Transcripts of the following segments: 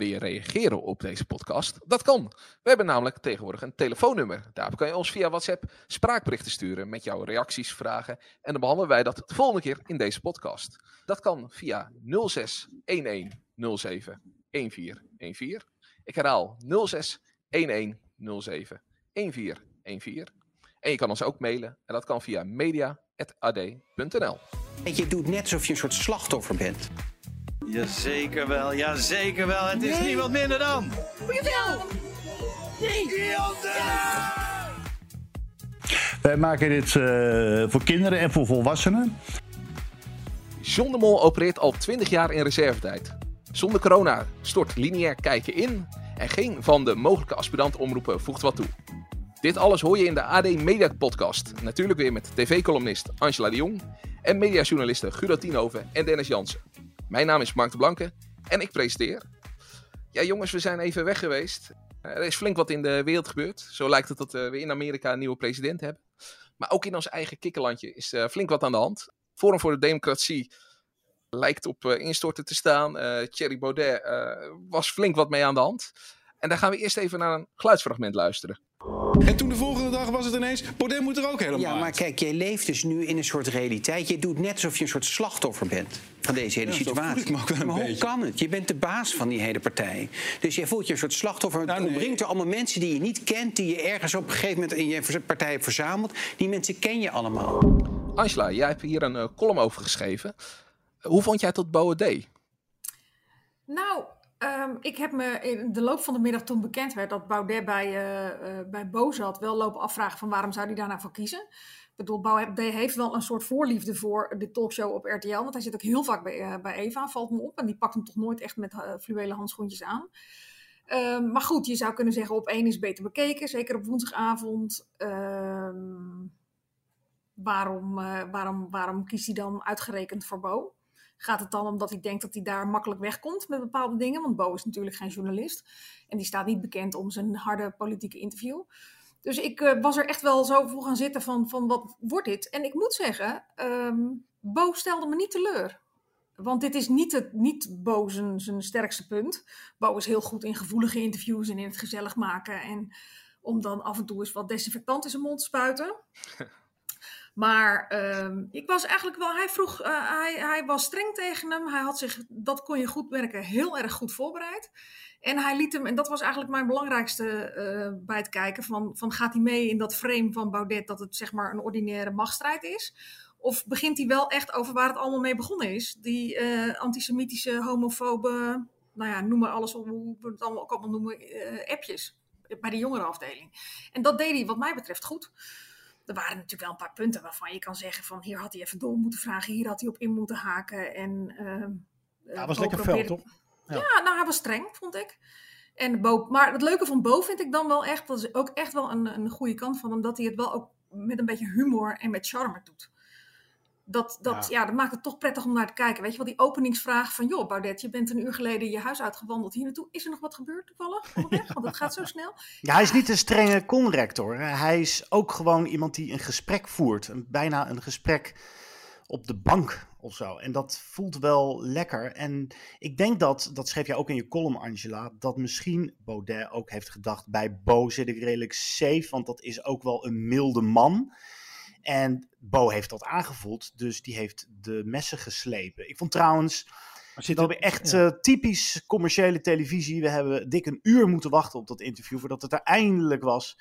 Wil je reageren op deze podcast? Dat kan. We hebben namelijk tegenwoordig een telefoonnummer. Daarop kan je ons via WhatsApp spraakberichten sturen met jouw reacties, vragen. En dan behandelen wij dat de volgende keer in deze podcast. Dat kan via 06 11 07 1414. Ik herhaal 06 11 07 1414. En je kan ons ook mailen en dat kan via media.ad.nl. Je doet net alsof je een soort slachtoffer bent. Jazeker wel, jazeker wel. Het is niemand minder dan... Wij maken dit eh, voor kinderen en voor volwassenen. John de Mol opereert al 20 jaar in reservetijd. Zonder corona stort lineair kijken in en geen van de mogelijke aspirant-omroepen voegt wat toe. Dit alles hoor je in de AD Media Podcast. Natuurlijk weer met tv-columnist Angela de Jong en mediajournalisten Guido Tienhoven en Dennis Jansen. Mijn naam is Mark de Blanke en ik presenteer. Ja jongens, we zijn even weg geweest. Eh, Er is flink wat in de wereld gebeurd. Zo lijkt het dat eh, we in Amerika een nieuwe president hebben. Maar ook in ons eigen kikkerlandje is eh, flink wat aan de hand. Forum voor de Democratie lijkt op instorten te staan. Eh Thierry Baudet was flink wat mee aan de hand. En daar gaan we eerst even naar een geluidsfragment luisteren. En toen de volgende was het ineens, Baudet moet er ook helemaal Ja, maar uit. kijk, jij leeft dus nu in een soort realiteit. Je doet net alsof je een soort slachtoffer bent van deze hele Ja, situatie. ik me ook wel een maar hoe beetje. kan het? Je bent de baas van die hele partij. Dus jij voelt je een soort slachtoffer. Nou, nee. omringd door allemaal mensen die je niet kent... die je ergens op een gegeven moment in je partij hebt verzameld. Die mensen ken je allemaal. Angela, jij hebt hier een eh, column over geschreven. Hoe vond jij het tot Baudet? Nou, ehm, ik heb me in de loop van de middag toen bekend werd dat Baudet bij, eh eh bij Bo zat, wel lopen afvragen van waarom zou hij daar nou voor kiezen. Ik bedoel, Baudet heeft wel een soort voorliefde voor de talkshow op RTL, want hij zit ook heel vaak bij, eh, bij Eva, valt me op. En die pakt hem toch nooit echt met fluwelen handschoentjes aan. Ehm, maar goed, je zou kunnen zeggen op één is beter bekeken, zeker op woensdagavond. Ehm, waarom, waarom, waarom kiest hij dan uitgerekend voor Bo? Gaat het dan omdat hij denkt dat hij daar makkelijk wegkomt met bepaalde dingen? Want Bo is natuurlijk geen journalist. En die staat niet bekend om zijn harde politieke interview. Dus ik eh, was er echt wel zo voor gaan zitten van, van wat wordt dit? En ik moet zeggen, ehm, Bo stelde me niet teleur. Want dit is niet, het, niet Bo zijn, zijn sterkste punt. Bo is heel goed in gevoelige interviews en in het gezellig maken. En om dan af en toe eens wat desinfectant in zijn mond te spuiten. Maar ehm, ik was eigenlijk wel, hij vroeg, eh, hij, hij was streng tegen hem. Hij had zich, dat kon je goed merken, heel erg goed voorbereid. En hij liet hem, en dat was eigenlijk mijn belangrijkste eh, bij het kijken, van, van gaat hij mee in dat frame van Baudet dat het zeg maar een ordinaire machtsstrijd is? Of begint hij wel echt over waar het allemaal mee begonnen is? Die eh, antisemitische, homofobe, nou ja, noem maar alles op, hoe we het allemaal ook allemaal noemen, appjes bij de jongerenafdeling. En dat deed hij wat mij betreft goed er waren natuurlijk wel een paar punten waarvan je kan zeggen van hier had hij even door moeten vragen, hier had hij op in moeten haken. En, ehm, Hij was Bo lekker fel, probeerde- toch? Ja. nou hij was streng, vond ik. En Bo, maar het leuke van Bo vind ik dan wel echt, dat is ook echt wel een, een goede kant van hem, dat hij het wel ook met een beetje humor en met charme doet. Dat, dat, ja. dat maakt het toch prettig om naar te kijken. Weet je wel, die openingsvraag van... joh, Baudet, je bent een uur geleden je huis uitgewandeld hier naartoe. Is er nog wat gebeurd toevallig onderweg? Want het gaat zo snel. Ja, hij is niet een strenge conrector. Hij is ook gewoon iemand die een gesprek voert. Een, bijna een gesprek op de bank of zo. En dat voelt wel lekker. En ik denk dat, dat schreef jij ook in je column, Angela, dat misschien Baudet ook heeft gedacht: bij Bo zit ik redelijk safe, want dat is ook wel een milde man. En Bo heeft dat aangevoeld, dus die heeft de messen geslepen. Ik vond trouwens. zit dat echt ja. eh, typisch commerciële televisie. We hebben dik een uur moeten wachten op dat interview voordat het er eindelijk was.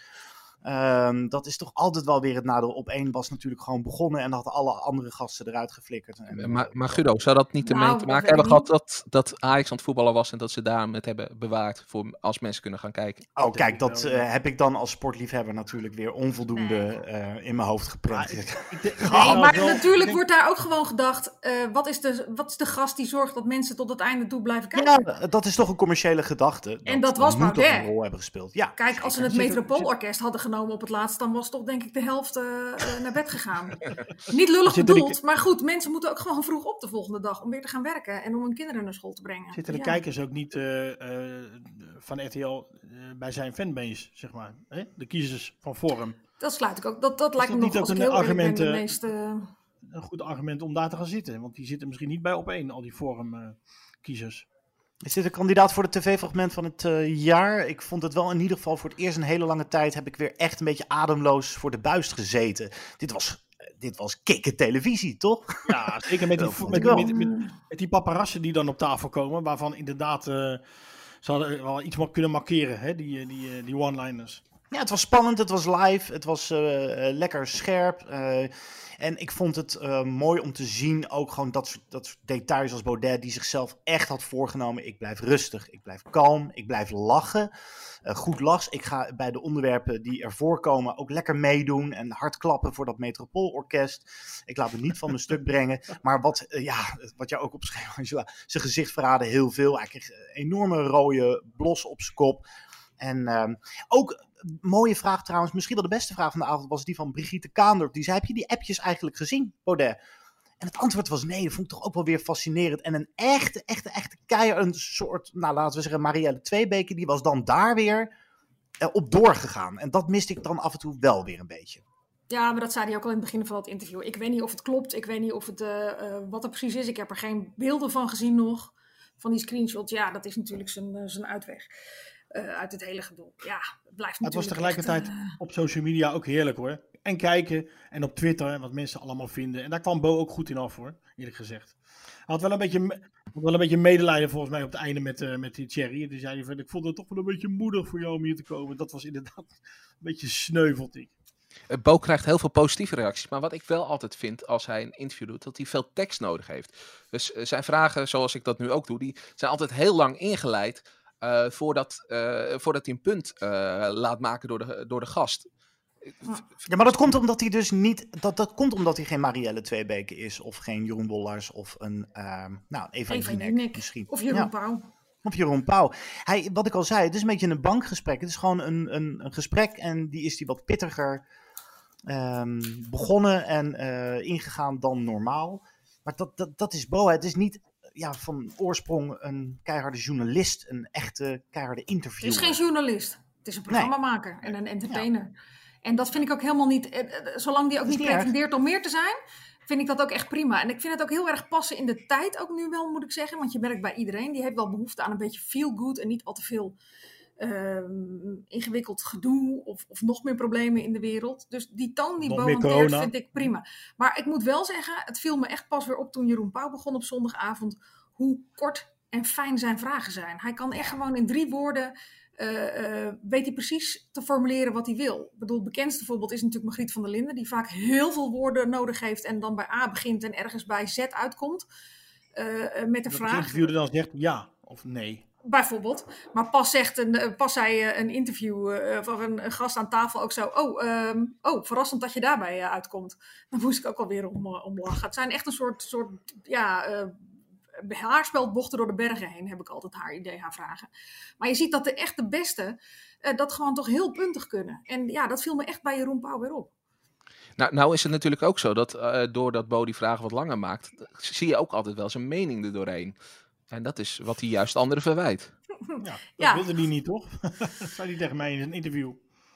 Ehm, dat is toch altijd wel weer het nadeel. Op één was natuurlijk gewoon begonnen en hadden alle andere gasten eruit geflikkerd. En, Maar, maar Guido, zou dat niet ermee Nou, te maken hebben gehad dat, dat Ajax aan het voetballen was en dat ze daarom het hebben bewaard voor als mensen kunnen gaan kijken? Oh, kijk, dat eh, heb ik dan als sportliefhebber natuurlijk weer onvoldoende eh, in mijn hoofd geprent. Nee, maar natuurlijk wordt daar ook gewoon gedacht: eh, wat, is de, wat is de gast die zorgt dat mensen tot het einde toe blijven kijken? Ja, dat is toch een commerciële gedachte. En dat was moet toch Baudet. een rol hebben gespeeld. Ja, Kijk, als ze zeker. het Metropoolorkest hadden genomen op het laatst, dan was toch denk ik de helft eh, eh, naar bed gegaan. Niet lullig de bedoeld, maar goed, mensen moeten ook gewoon vroeg op de volgende dag om weer te gaan werken en om hun kinderen naar school te brengen. Zitten de Ja. kijkers ook niet eh, eh, van RTL eh, bij zijn fanbase, zeg maar? Hè? De kiezers van Forum. Dat sluit ik ook. Dat, dat lijkt me nog, niet als een heel ben, argument, de meest... Een goed argument om daar te gaan zitten. Want die zitten misschien niet bij op één, al die Forum-kiezers. Is dit een kandidaat voor het tv-fragment van het eh, jaar? Ik vond het wel in ieder geval voor het eerst een hele lange tijd heb ik weer echt een beetje ademloos voor de buis gezeten. Dit was, eh, dit was kikke televisie, toch? Ja, zeker met die, met, met, met, met die paparazzen die dan op tafel komen, waarvan inderdaad eh, ze hadden wel iets kunnen markeren, hè? die, die, die one-liners. Ja, het was spannend, het was live, het was eh, eh, lekker scherp. eh, en ik vond het mooi om te zien, ook gewoon dat, soort- dat soort details als Baudet, die zichzelf echt had voorgenomen. Ik blijf rustig, ik blijf kalm, ik blijf lachen. Goed lach. Ik ga bij de onderwerpen die er voorkomen ook lekker meedoen en hard klappen voor dat Metropoolorkest. Ik laat me niet van mijn stuk brengen. Maar wat, ja, wat jij ook opschreef, Angela, zijn gezicht verraadde heel veel. Hij kreeg een enorme rode blos op zijn kop. En ehm, ook mooie vraag trouwens, misschien wel de beste vraag van de avond, was die van Brigitte Kaandorp. Die zei, heb je die appjes eigenlijk gezien, Baudet? En het antwoord was nee, dat vond ik toch ook wel weer fascinerend. En een echte, echte, echte keier, een soort, nou laten we zeggen, Marielle Tweebeke, die was dan daar weer eh, op doorgegaan. En dat miste ik dan af en toe wel weer een beetje. Ja, maar dat zei hij ook al in het begin van dat interview. Ik weet niet of het klopt. Ik weet niet of het, eh, eh, wat er precies is. Ik heb er geen beelden van gezien nog. Van die screenshots. Ja, dat is natuurlijk zijn, zijn uitweg. Eh, uit het hele gedoe. Ja, het blijft Maar het was natuurlijk tegelijkertijd echt, eh, op social media ook heerlijk hoor. En kijken en op Twitter en wat mensen allemaal vinden. En daar kwam Bo ook goed in af hoor, eerlijk gezegd. Hij had wel een beetje, wel een beetje medelijden volgens mij op het einde met, eh, met die Thierry. Die zei van, ik vond het toch wel een beetje moedig voor jou om hier te komen. Dat was inderdaad een beetje sneu, vond ik. Bo krijgt heel veel positieve reacties. Maar wat ik wel altijd vind als hij een interview doet, dat hij veel tekst nodig heeft. Dus zijn vragen, zoals ik dat nu ook doe, die zijn altijd heel lang ingeleid. Eh, voordat, eh, voordat hij een punt eh, laat maken door de, door de gast. Ja, maar dat komt omdat hij dus niet. Dat, dat komt omdat hij geen Marielle Tweebeke is. Of geen Jeroen Wollars. Of een. ehm nou, Eva, Eva Jinek misschien. Of Jeroen Ja. Pauw. Of Jeroen Pauw. Hij, wat ik al zei, het is een beetje een bankgesprek. Het is gewoon een, een, een gesprek en die is die wat pittiger ehm, begonnen en eh, ingegaan dan normaal. Maar dat, dat, dat is Bo. Het is niet ja, van oorsprong een keiharde journalist, een echte keiharde Het interviewer. is geen journalist. Het is een programmamaker en een entertainer. En dat vind ik ook helemaal niet. eh, eh, Zolang die ook niet erg. pretendeert om meer te zijn, vind ik dat ook echt prima. En ik vind het ook heel erg passen in de tijd, ook nu wel, moet ik zeggen. Want je merkt bij iedereen, die heeft wel behoefte aan een beetje feel good en niet al te veel ehm, ingewikkeld gedoe of, of nog meer problemen in de wereld. Dus die toon die Nog Bo meer hanteert, corona. vind ik prima. Maar ik moet wel zeggen, het viel me echt pas weer op toen Jeroen Pauw begon op zondagavond, hoe kort en fijn zijn vragen zijn. Hij kan echt gewoon in drie woorden eh, eh, weet hij precies te formuleren wat hij wil. Ik bedoel, het bekendste voorbeeld is natuurlijk Margriet van der Linden, die vaak heel veel woorden nodig heeft en dan bij A begint en ergens bij Z uitkomt. eh, met de Dat de vraag. interviewer dan zegt ja of nee. Bijvoorbeeld. Maar pas, zegt een, eh, pas zei eh, een interview eh, of een, een gast aan tafel ook zo. Oh, ehm, oh verrassend dat je daarbij uitkomt. Dan moest ik ook alweer om, om lachen. Het zijn echt een soort, soort ja, eh haarspelbochten door de bergen heen, heb ik altijd haar idee, haar vragen. Maar je ziet dat de echt de beste dat gewoon toch heel puntig kunnen. En ja, dat viel me echt bij Jeroen Pauw weer op. Nou, nou is het natuurlijk ook zo dat doordat Bo die vragen wat langer maakt, zie je ook altijd wel zijn mening er doorheen. En dat is wat hij juist anderen verwijt. Ja, dat Ja. wilde hij niet, toch? dat zei hij tegen mij in een interview.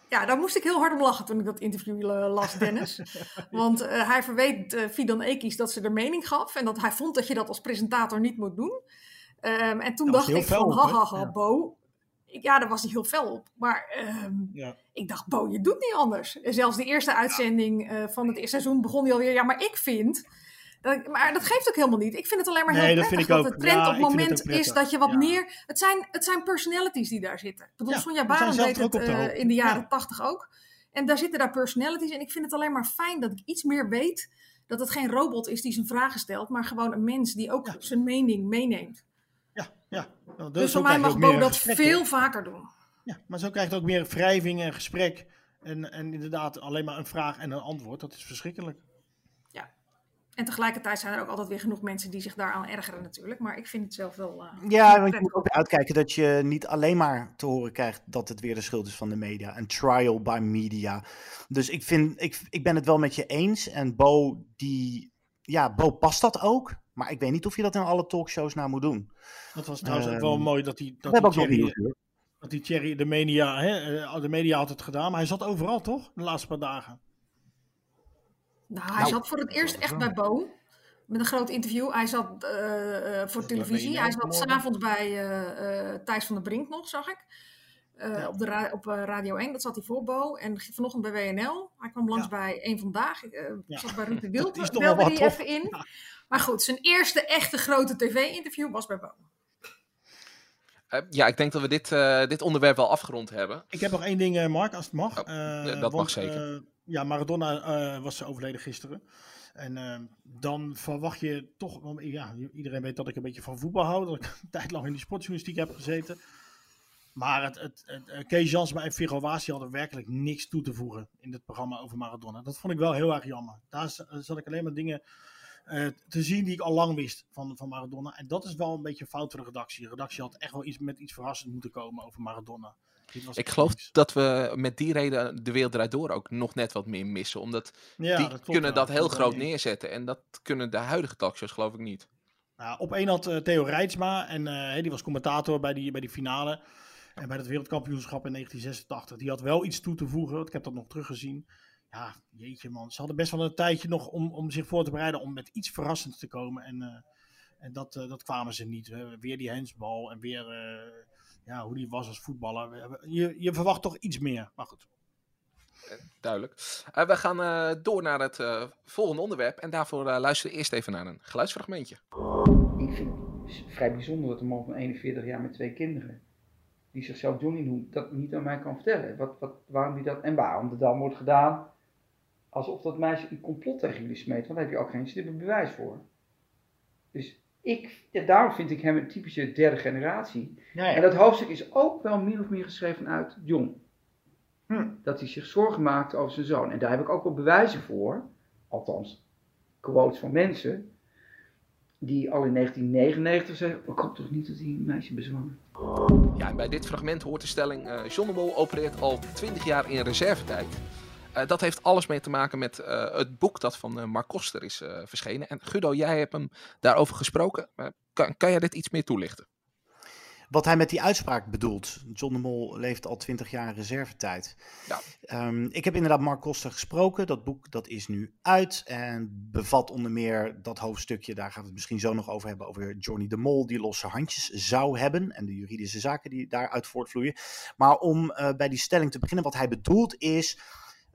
Ja, daar moest ik heel hard om lachen toen ik dat interview eh, las, Dennis. Want eh, hij verweet eh Fidan Ekis dat ze er mening gaf. En dat hij vond dat je dat als presentator niet moet doen. Ehm, en toen dacht ik van, op, ha hè? ha ha, Ja. Bo. Ik- Ja, daar was hij heel fel op. Maar ehm, Ja. ik dacht, Bo, je doet niet anders. En zelfs de eerste uitzending eh, van het eerste seizoen begon hij alweer. Ja, maar ik vind... Dat, maar dat geeft ook helemaal niet. Ik vind het alleen maar Nee, heel dat prettig vind ik dat ook. de trend Ja, op het moment is dat je wat Ja. meer... Het zijn, het zijn personalities die daar zitten. Ik bedoel, Ja, Sonja Barend deed het de eh, in de jaren Ja. tachtig ook. En daar zitten daar personalities. En ik vind het alleen maar fijn dat ik iets meer weet... dat het geen robot is die zijn vragen stelt... maar gewoon een mens die ook zijn mening meeneemt. Ja, ja. Nou, Dus voor mij mag Bo dat veel vaker doen. Ja, maar zo krijgt het ook meer wrijving en gesprek. En, en inderdaad alleen maar een vraag en een antwoord. Dat is verschrikkelijk. En tegelijkertijd zijn er ook altijd weer genoeg mensen die zich daaraan ergeren natuurlijk. Maar ik vind het zelf wel... Uh, ja, want je moet ook uitkijken dat je niet alleen maar te horen krijgt dat het weer de schuld is van de media. Een trial by media. Dus ik, vind, ik, ik ben het wel met je eens. En Bo, die, ja, Bo past dat ook. Maar ik weet niet of je dat in alle talkshows nou moet doen. Dat was trouwens ook wel mooi dat hij... Dat, dat, Thierry, dat die Thierry, de media, hè, eh, de media had het gedaan. Maar hij zat overal toch, de laatste paar dagen. Nou, hij nou, zat voor het eerst echt bij Bo. Met een groot interview. Hij zat uh, uh, voor televisie. Hij zat s'avonds bij uh, Thijs van der Brink nog, zag ik. Ja. Op, de ra op Radio 1, dat zat hij voor Bo. En vanochtend bij WNL. Hij kwam langs ja. bij Eén Vandaag. Ik ja. zat bij Ruud de Wild. belde hij even in. Maar goed, zijn eerste echte grote tv-interview was bij Bo. ja, ik denk dat we dit, dit onderwerp wel afgerond hebben. Ik heb nog één ding, Mark, als het mag. Oh, dat want, mag zeker. Ja, Maradona was overleden gisteren. En uh, dan verwacht je toch, ja, iedereen weet dat ik een beetje van voetbal hou, dat ik een tijd lang in die sportjournalistiek heb gezeten. Maar het, het, het, het Kees Jansma en Wasi hadden werkelijk niks toe te voegen in het programma over Maradona. Dat vond ik wel heel erg jammer. Daar zat ik alleen maar dingen te zien die ik al lang wist van, van Maradona. En dat is wel een beetje fout voor de redactie. De redactie had echt wel iets met iets verrassends moeten komen over Maradona. Ik geloof dat we met die reden de wereld door ook nog net wat meer missen. Omdat ja, die dat kunnen dat heel groot neerzetten. En dat kunnen de huidige talkshows geloof ik niet. Nou, op één had uh, Theo Rijtsma en uh, die was commentator bij die, bij die finale. En bij het wereldkampioenschap in 1986. Die had wel iets toe te voegen. Ik heb dat nog teruggezien. Ja, jeetje man. Ze hadden best wel een tijdje nog om, om zich voor te bereiden om met iets verrassends te komen. En, uh, en dat, dat kwamen ze niet. weer die hensbal en weer ja, hoe die was als voetballer. Je, je verwacht toch iets meer, maar goed. Eh, duidelijk. Uh, we gaan uh, door naar het uh, volgende onderwerp. En daarvoor luisteren we eerst even naar een geluidsfragmentje. Ik vind het vrij bijzonder dat een man van 41 jaar met twee kinderen, die zichzelf Johnny noemt, dat niet aan mij kan vertellen. Wat, wat, waarom die dat, en waarom het dan wordt gedaan alsof dat meisje een complot tegen jullie smeet. Want daar heb je ook geen bewijs voor. Dus ik, ja, daarom vind ik hem een typische derde generatie. Ja. En dat hoofdstuk is ook wel min of meer geschreven uit John. Hm. Dat hij zich zorgen maakt over zijn zoon. En daar heb ik ook wel bewijzen voor, althans quotes van mensen, die al in 1999 zeggen: Ik hoop toch niet dat hij een meisje bezwangert. Ja, en bij dit fragment hoort de stelling: uh, John de Mol opereert al 20 jaar in reservetijd. Uh, dat heeft alles mee te maken met uh, het boek dat van uh, Mark Koster is verschenen. En Guido, jij hebt hem daarover gesproken. kan, kan jij dit iets meer toelichten? Wat hij met die uitspraak bedoelt. John de Mol leeft al twintig jaar in reservetijd. Ja. Um, ik heb inderdaad Mark Koster gesproken. Dat boek dat is nu uit en bevat onder meer dat hoofdstukje. Daar gaan we het misschien zo nog over hebben. Over Johnny de Mol die losse handjes zou hebben. En de juridische zaken die daaruit voortvloeien. Maar om bij die stelling te beginnen. Wat hij bedoelt is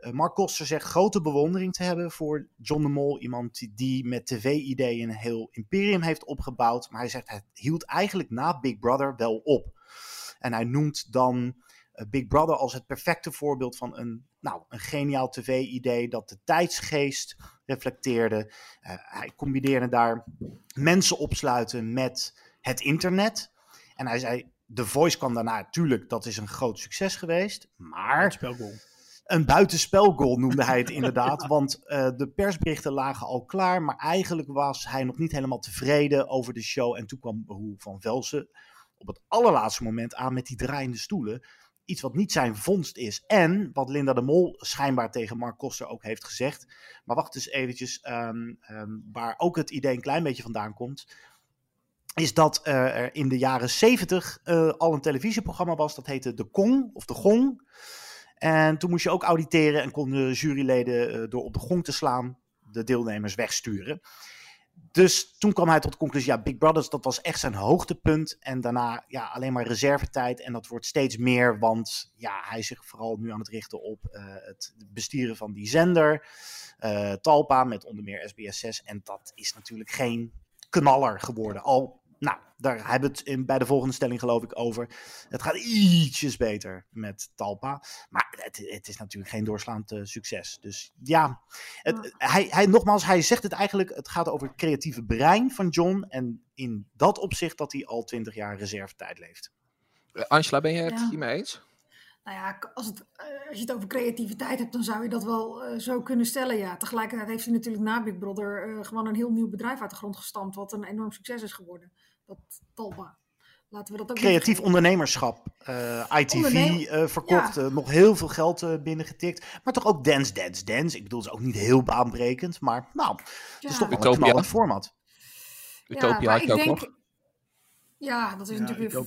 Mark Koster zegt grote bewondering te hebben voor John de Mol. Iemand die met tv-ideeën een heel imperium heeft opgebouwd. Maar hij zegt het hield eigenlijk na Big Brother wel op. En hij noemt dan uh, Big Brother als het perfecte voorbeeld van een, nou, een geniaal tv-idee dat de tijdsgeest reflecteerde. Uh, hij combineerde daar mensen opsluiten met het internet. En hij zei, The Voice kwam daarna, natuurlijk, dat is een groot succes geweest. Maar... Een buitenspelgoal noemde hij het inderdaad. Want uh, de persberichten lagen al klaar. Maar eigenlijk was hij nog niet helemaal tevreden over de show. En toen kwam Behoe van Velsen op het allerlaatste moment aan met die draaiende stoelen. Iets wat niet zijn vondst is. En wat Linda de Mol schijnbaar tegen Mark Koster ook heeft gezegd. Maar wacht eens eventjes. Um, um, waar ook het idee een klein beetje vandaan komt is dat uh, er in de jaren zeventig uh, al een televisieprogramma was. Dat heette De Kong of De Gong. En toen moest je ook auditeren en konden juryleden uh, door op de gong te slaan de deelnemers wegsturen. Dus toen kwam hij tot de conclusie, ja, Big Brothers, dat was echt zijn hoogtepunt. En daarna ja, alleen maar reservetijd. En dat wordt steeds meer, want ja, hij is zich vooral nu aan het richten op uh, het bestieren van die zender. Uh, Talpa met onder meer SBS6. En dat is natuurlijk geen knaller geworden. Al nou, daar hebben we het in, bij de volgende stelling geloof ik over. Het gaat ietsjes beter met Talpa. Maar het, het is natuurlijk geen doorslaand uh, succes. Dus ja, het, hij, hij, nogmaals, hij zegt het eigenlijk. Het gaat over het creatieve brein van John. En in dat opzicht dat hij al twintig jaar reservetijd leeft. Angela, ben je het ja. hiermee eens? Nou ja, als, het, eh, als je het over creativiteit hebt, dan zou je dat wel uh, zo kunnen stellen. Ja, tegelijkertijd heeft hij natuurlijk na Big Brother uh, gewoon een heel nieuw bedrijf uit de grond gestampt, wat een enorm succes is geworden. Dat Talpa. Laten we dat ook Creatief ondernemerschap. ITV Onderneem verkocht, ja. nog heel veel geld binnengetikt. Maar toch ook Dance, Dance, Dance. Ik bedoel, het is ook niet heel baanbrekend, maar nou, het ja. is toch wel een knallend format. Utopia ja, ik denk, nog. Ja, dat is ja, natuurlijk weer op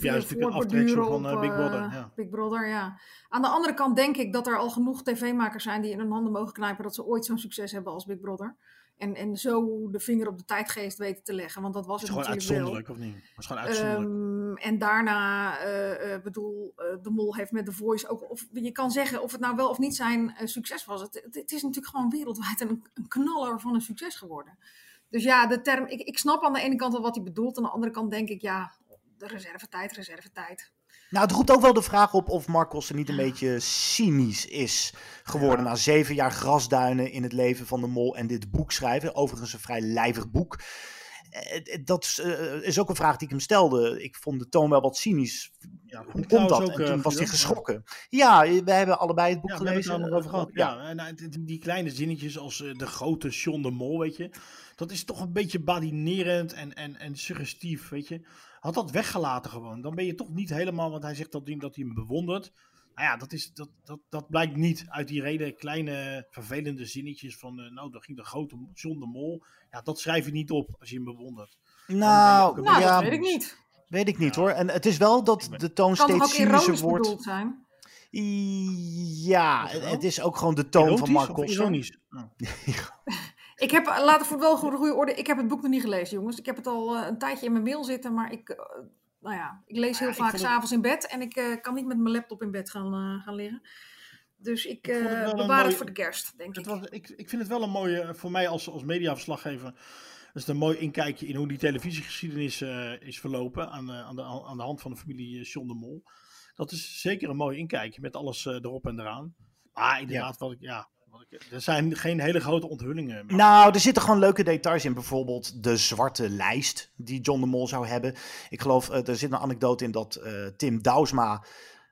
van, uh, Big Brother. Ja. Big Brother, ja. Aan de andere kant denk ik dat er al genoeg tv-makers zijn die in hun handen mogen knijpen dat ze ooit zo'n succes hebben als Big Brother. En, en zo de vinger op de tijdgeest weten te leggen, want dat was het, het is gewoon uitzonderlijk, of niet? Dat is gewoon uitzonderlijk. Um, en daarna, uh, uh, bedoel, uh, de Mol heeft met The Voice ook, of je kan zeggen of het nou wel of niet zijn succes was. Het, het, het, is natuurlijk gewoon wereldwijd een, een knaller van een succes geworden. Dus ja, de term, ik, ik snap aan de ene kant wel wat hij bedoelt, aan de andere kant denk ik, ja, de reservetijd, reservetijd. Nou, het roept ook wel de vraag op of Mark Koster niet een beetje cynisch is geworden. Ja. Na zeven jaar grasduinen in het leven van de mol en dit boek schrijven. Overigens een vrij lijvig boek. Dat is ook een vraag die ik hem stelde. Ik vond de toon wel wat cynisch. Ja, Hoe komt dat? Ook, en toen uh, was hij geschrokken. Ja, we hebben allebei het boek ja, gelezen. We het over gehad. Ja, die, die kleine zinnetjes als uh, de grote John de Mol, weet je. Dat is toch een beetje badinerend en, en, en suggestief, weet je had dat weggelaten gewoon. Dan ben je toch niet helemaal, want hij zegt dat hij, dat hij hem bewondert. Nou ja, dat, is, dat, dat, dat blijkt niet uit die reden kleine vervelende zinnetjes van, uh, nou, daar ging de grote John de Mol. Ja, dat schrijf je niet op als je hem bewondert. Nou, nou ja, dat weet ik niet. Weet ik niet ja. hoor. En het is wel dat de toon kan steeds cynischer wordt. Zijn? Ja, het is ook gewoon de toon Erotisch van Mark Koster. ironisch? Oh. Ik heb, laten voor wel goede, goede orde, ik heb het boek nog niet gelezen, jongens. Ik heb het al uh, een tijdje in mijn mail zitten, maar ik, uh, nou ja, ik lees heel Ja, vaak vond s'avonds in bed en ik uh, kan niet met mijn laptop in bed gaan, uh, gaan liggen. Dus ik, Ik het bewaar het voor de kerst, denk Het ik. was, ik, ik vind het wel een mooie, voor mij als, als mediaverslaggever, is het een mooi inkijkje in hoe die televisiegeschiedenis eh, is verlopen aan, de- aan, de, aan de hand van de familie eh, John de Mol. Dat is zeker een mooi inkijkje met alles eh, erop en eraan. Maar inderdaad, wat ik, ja, wat ik, er zijn geen hele grote onthullingen. maar- Nou, er zitten gewoon leuke details in. Bijvoorbeeld de zwarte lijst die John de Mol zou hebben. Ik geloof, eh, er zit een anekdote in dat eh, Tim Douwsma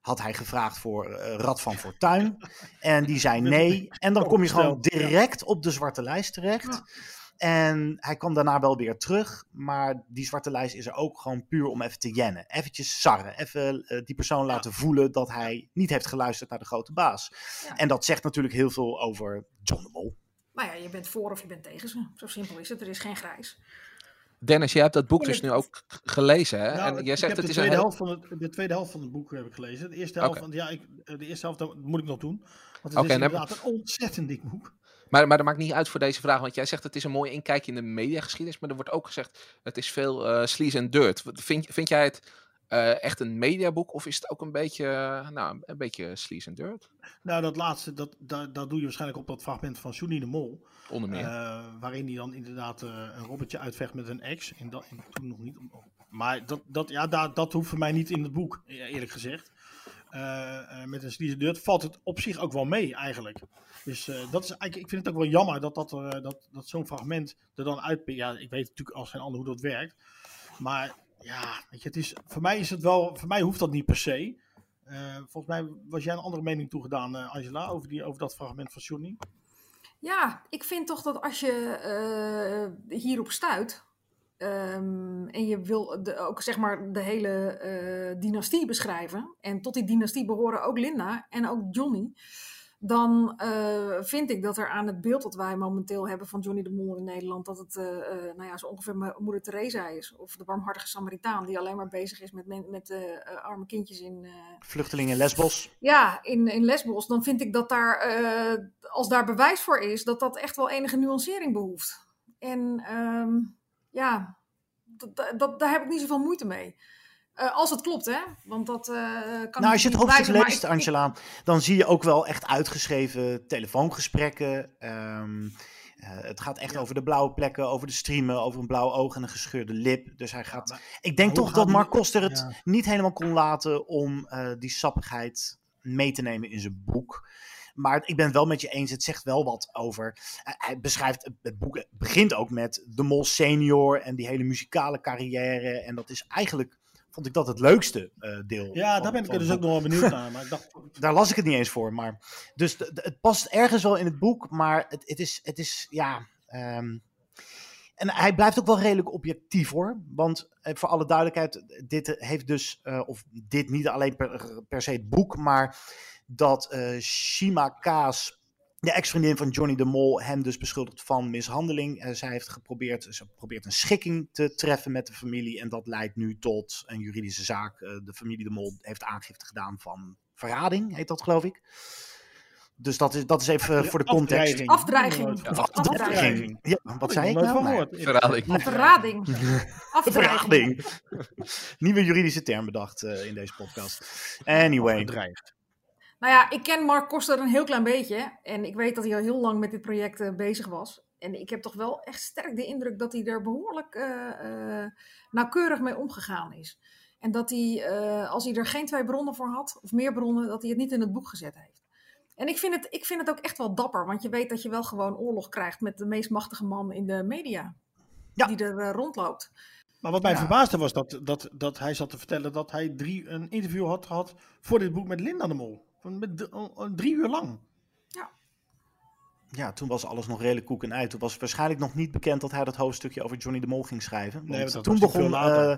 had hij gevraagd voor eh, Rad van Fortuin. En die zei nee. En dan kom je gewoon direct op de zwarte lijst terecht. En hij kwam daarna wel weer terug. Maar die zwarte lijst is er ook gewoon puur om even te jennen. Eventjes sarren. Even eh, die persoon laten voelen dat hij niet heeft geluisterd naar de grote baas. Ja. En dat zegt natuurlijk heel veel over John de Mol. Nou ja, je bent voor of je bent tegen ze. Zo simpel is het. Er is geen grijs. Dennis, jij hebt dat boek dus nu ook gelezen, hè? Nou, en jij ik zegt heb het de is een tweede, helft van het, de tweede helft van het boek heb ik gelezen. De eerste helft, want ja, ik, eh, de eerste helft dat moet ik nog doen. Want het is heb- inderdaad een ontzettend dik boek. Maar, maar dat maakt niet uit voor deze vraag, want jij zegt het is een mooi inkijkje in de mediageschiedenis, maar er wordt ook gezegd het is veel eh sleaze en dirt. Vind, vind jij het eh, echt een mediaboek of is het ook een beetje, eh, nou, een beetje sleaze en dirt? Nou, dat laatste, dat, dat, dat doe je waarschijnlijk op dat fragment van Johnny de Mol. Onder meer. Waarin hij dan inderdaad een robbertje uitvecht met een ex. In dat, in, toen nog niet. Maar dat, dat, ja, dat, dat hoeft voor mij niet in het boek, e- eerlijk gezegd. Eh, eh, met een sleaze deur valt het op zich ook wel mee, eigenlijk. Dus eh, dat is eigenlijk, ik vind het ook wel jammer dat, dat, er, dat, dat zo'n fragment er dan uit... Ja, ik weet natuurlijk als geen ander hoe dat werkt. Maar ja, weet je, het is, voor mij is het wel... Voor mij hoeft dat niet per se. Volgens mij was jij een andere mening toegedaan, Angela, over, die, over dat fragment van Johnny. Ja, ik vind toch dat als je hierop stuit. Ehm, en je wil de, ook zeg maar de hele eh, dynastie beschrijven. En tot die dynastie behoren ook Linda en ook Johnny. Dan eh, vind ik dat er aan het beeld dat wij momenteel hebben van Johnny de Mol in Nederland. dat het eh, nou ja, zo ongeveer mo- moeder Teresa is. Of de barmhartige Samaritaan. die alleen maar bezig is met, men- met eh, arme kindjes in, Vluchtelingen in Lesbos. ja, in, in Lesbos, dan vind ik dat daar, als daar bewijs voor is, dat dat echt wel enige nuancering behoeft. En ehm, ja, dat, dat, daar heb ik niet zoveel moeite mee. Eh, als het klopt, hè? Want dat eh, kan Nou, als je het hoofdstuk leest, ik- Angela, dan zie je ook wel echt uitgeschreven telefoongesprekken. Ehm, eh, het gaat echt over de blauwe plekken, over de streamen, over een blauw oog en een gescheurde lip. Dus hij gaat. ik denk toch dat die- Mark Koster het Ja. niet helemaal kon laten om eh, die sappigheid mee te nemen in zijn boek. Maar ik ben het wel met je eens, het zegt wel wat over. eh, hij beschrijft, het boek begint ook met de Mol senior en die hele muzikale carrière. En dat is eigenlijk vond ik dat het leukste uh, deel. Ja, van, daar ben ik er dus ook nog wel benieuwd naar. Maar ik dacht... Daar las ik het niet eens voor. Maar, dus het past ergens wel in het boek, maar het, het, is, het is, ja... Um, en hij blijft ook wel redelijk objectief hoor. Want eh, voor alle duidelijkheid, dit heeft dus, uh, of dit niet alleen per, per se het boek, maar dat Shima Kaas de ex-vriendin van Johnny de Mol hem dus beschuldigt van mishandeling. Uh, zij heeft geprobeerd, ze probeert een schikking te treffen met de familie. En dat leidt nu tot een juridische zaak. De familie de Mol heeft aangifte gedaan van verrading, heet dat geloof ik. Dus dat is, dat is even voor de context. Afdreiging. Of afdreiging. Ja, wat zei ik nou? Verrading. Verrading. Verrading. Nieuwe juridische term bedacht uh, in deze podcast. Anyway. Nou ja, ik ken Mark Koster een heel klein beetje. En ik weet dat hij al heel lang met dit project uh, bezig was. En ik heb toch wel echt sterk de indruk dat hij er behoorlijk uh, nauwkeurig mee omgegaan is. En dat hij, als hij er geen twee bronnen voor had, of meer bronnen, dat hij het niet in het boek gezet heeft. En ik vind, het, ik vind het ook echt wel dapper, want je weet dat je wel gewoon oorlog krijgt met de meest machtige man in de media. Ja. Die er uh, rondloopt. Maar wat mij ja. verbaasde was dat, dat, dat hij zat te vertellen dat hij drie, een interview had gehad voor dit boek met Linda de Mol. Met drie uur lang. Ja. Ja, toen was alles nog redelijk koek en ei. Toen was waarschijnlijk nog niet bekend dat hij dat hoofdstukje over Johnny de Mol ging schrijven. Nee, toen begon uh,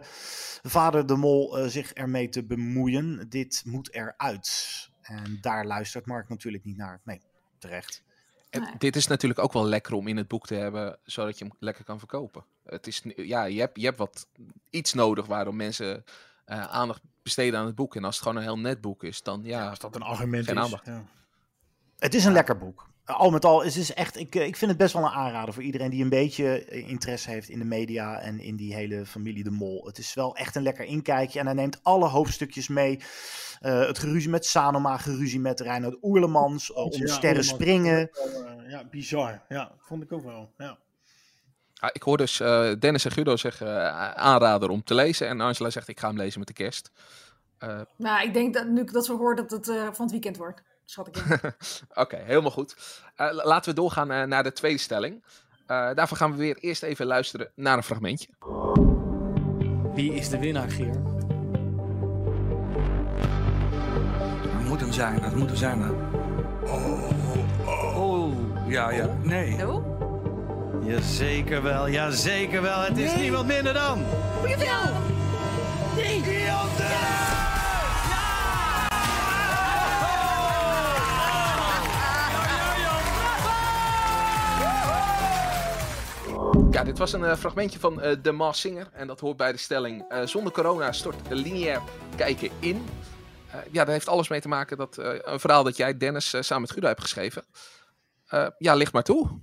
vader de Mol uh, zich ermee te bemoeien. Dit moet eruit. En daar luistert Mark natuurlijk niet naar. Nee, terecht. En nee. dit is natuurlijk ook wel lekker om in het boek te hebben, zodat je hem lekker kan verkopen. Het is, ja, je hebt, je hebt wat, iets nodig waarom mensen uh, aandacht besteden aan het boek. En als het gewoon een heel net boek is, dan ja, ja als dat een argument geen is. Aandacht. Ja. Het is een lekker boek. Al met al is het echt, ik, ik vind het best wel een aanrader voor iedereen die een beetje interesse heeft in de media en in die hele familie De Mol. Het is wel echt een lekker inkijkje en hij neemt alle hoofdstukjes mee. Uh, het geruzie met Sanoma, geruzie met Reinhard Oerlemans, uh, om ja, sterren springen. Ja, bizar. Ja, vond ik ook wel. Ja. Ah, ik hoor dus uh, Dennis en Guido zeggen aanrader om te lezen. En Angela zegt ik ga hem lezen met de kerst. nou, ik denk dat nu dat we horen dat het van het weekend wordt. Oké, okay, helemaal goed. laten we doorgaan naar de tweede stelling. daarvoor gaan we weer eerst even luisteren naar een fragmentje. Wie is de winnaar, Geer? moet hem zijn, het moet hem zijn. Oh, oh, oh. ja, ja, nee. No? Jazeker wel, jazeker wel. Het is nee. niemand minder dan... Jawel! Nee! Ja, dit was een uh, fragmentje van uh, The Maas Singer. En dat hoort bij de stelling: uh, zonder corona stort lineair kijken in. Ja, daar heeft alles mee te maken dat een verhaal dat jij, Dennis, samen met Guido hebt geschreven. ja, ligt maar toe.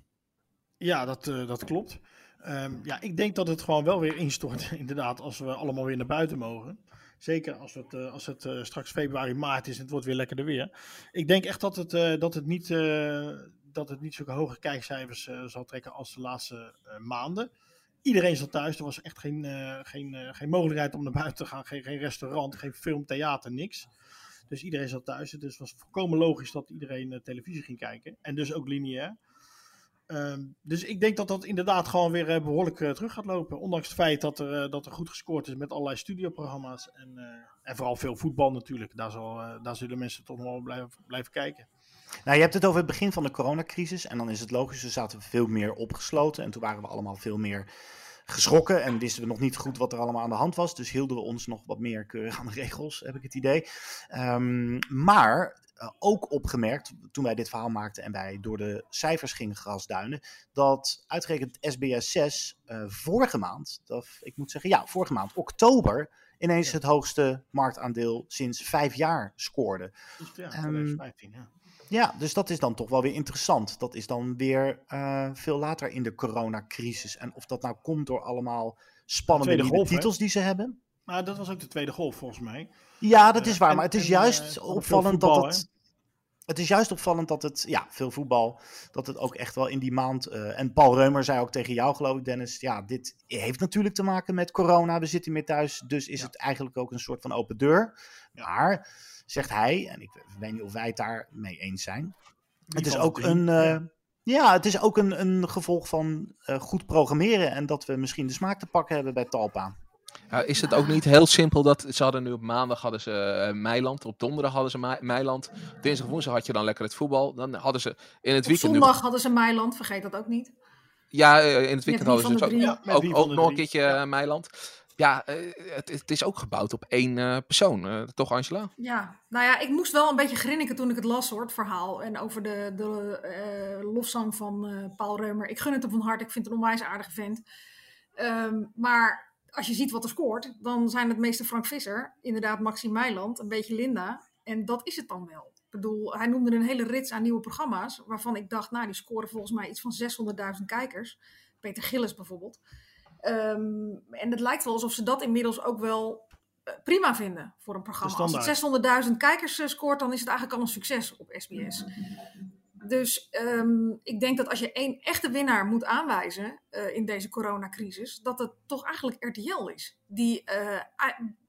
Ja, dat, dat klopt. Um, ja, ik denk dat het gewoon wel weer instort, inderdaad, als we allemaal weer naar buiten mogen. Zeker als het, als het straks februari, maart is en het wordt weer lekkerder weer. Ik denk echt dat het, dat het, niet, dat het niet zulke hoge kijkcijfers zal trekken als de laatste maanden iedereen zat thuis. Er was echt geen, uh, geen, geen mogelijkheid om naar buiten te gaan. Geen, geen restaurant, geen film, theater, niks. Dus iedereen zat thuis. Dus het was volkomen logisch dat iedereen televisie ging kijken. En dus ook lineair. Um, dus ik denk dat dat inderdaad gewoon weer behoorlijk terug gaat lopen. Ondanks het feit dat er, dat er goed gescoord is met allerlei studioprogramma's. En, en vooral veel voetbal natuurlijk. Daar, zal, daar zullen mensen toch nog wel blijven, blijven kijken. Nou, je hebt het over het begin van de coronacrisis. En dan is het logisch, we zaten veel meer opgesloten. En toen waren we allemaal veel meer geschrokken. En wisten we nog niet goed wat er allemaal aan de hand was. Dus hielden we ons nog wat meer keurig aan de regels, heb ik het idee. Um, maar uh, ook opgemerkt, toen wij dit verhaal maakten en wij door de cijfers gingen grasduinen, dat uitgerekend SBS 6 uh, vorige maand, of ik moet zeggen, ja, vorige maand, oktober, ineens ja. het hoogste marktaandeel sinds vijf jaar scoorde. Ja, 2015, um, ja. Ja, dus dat is dan toch wel weer interessant. Dat is dan weer uh, veel later in de coronacrisis. En of dat nou komt door allemaal spannende golf, titels hè? die ze hebben. Maar dat was ook de tweede golf volgens mij. Ja, dat is waar. Uh, maar het is en, juist uh, opvallend voetbal, dat het... Hè? Het is juist opvallend dat het, ja, veel voetbal, dat het ook echt wel in die maand. Uh, en Paul Reumer zei ook tegen jou, geloof ik, Dennis. Ja, dit heeft natuurlijk te maken met corona. We zitten meer thuis. Dus is ja. het eigenlijk ook een soort van open deur. Maar zegt hij, en ik weet niet of wij het daarmee eens zijn. Het is ook een. Uh, ja, het is ook een, een gevolg van uh, goed programmeren en dat we misschien de smaak te pakken hebben bij Talpa. Ja, is het ook niet heel simpel dat ze hadden nu op maandag hadden ze uh, Meiland, op donderdag hadden ze Me Meiland, dinsdag woensdag had je dan lekker het voetbal, dan hadden ze in het Op weekend zondag nu, hadden ze Meiland, vergeet dat ook niet. ja uh, in het weekend hadden ze dus ook, Ja, ook, ook nog een keertje uh, Meiland. Ja, uh, het, is ook gebouwd op één uh, persoon, uh, toch Angela? Ja, nou ja, ik moest wel een beetje grinniken toen ik het las hoor, het verhaal. En over de, de eh, lofzang van eh, Paul Reumer. Ik gun het hem van harte, ik vind het een onwijs aardige vent. Ehm, maar als je ziet wat er scoort, dan zijn het meeste Frank Visser, inderdaad Maxime Meiland, een beetje Linda. En dat is het dan wel. Ik bedoel, hij noemde een hele rits aan nieuwe programma's, waarvan ik dacht, nou, die scoren volgens mij iets van 600.000 kijkers. Peter Gillis bijvoorbeeld. Ehm, en het lijkt wel alsof ze dat inmiddels ook wel eh, prima vinden voor een programma. Als het 600.000 kijkers eh, scoort, dan is het eigenlijk al een succes op SBS. Dus um, ik denk dat als je één echte winnaar moet aanwijzen uh, in deze coronacrisis, dat het toch eigenlijk RTL is. Die uh,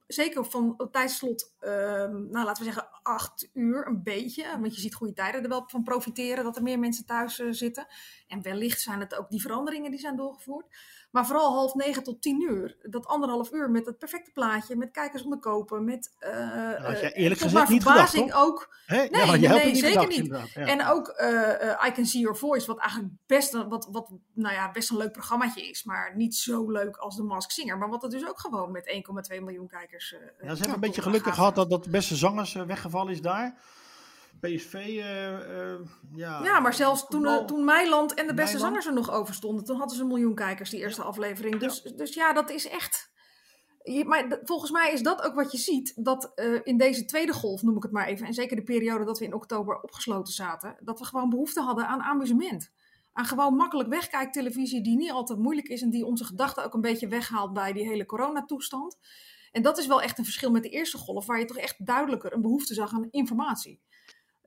zeker van het tijdslot, uh, nou laten we zeggen acht uur, een beetje. Want je ziet goede tijden er wel van profiteren dat er meer mensen thuis uh, zitten. En wellicht zijn het ook die veranderingen die zijn doorgevoerd. Maar vooral half negen tot tien uur. Dat anderhalf uur met het perfecte plaatje, met kijkers onderkopen, met uh, had jij eerlijk gezegd niet gedacht, verbazing toch? ook. Hè? Nee, Ja, nee, helpt niet zeker gedacht, niet. ja. En ook uh, uh, I Can See Your Voice, wat eigenlijk best een, wat, wat, nou ja, best een leuk programmaatje is. Maar niet zo leuk als The Mask Singer. Maar wat het dus ook gewoon met 1,2 miljoen kijkers. Uh, Ja, ze hebben een beetje geluk gehad dat, dat de beste zangers eh, weggevallen is daar. PSV, eh, eh, ja. Ja, maar zelfs toen, eh, toen Meiland en de beste Meiland. zangers er nog over stonden, toen hadden ze een miljoen kijkers, die eerste aflevering. Dus ja, dus ja dat is echt. Je- Maar volgens mij is dat ook wat je ziet, dat in deze tweede golf, noem ik het maar even, en zeker de periode dat we in oktober opgesloten zaten, dat we gewoon behoefte hadden aan amusement. Aan gewoon makkelijk wegkijktelevisie die niet altijd moeilijk is en die onze gedachten ook een beetje weghaalt bij die hele coronatoestand. En dat is wel echt een verschil met de eerste golf, waar je toch echt duidelijker een behoefte zag aan informatie.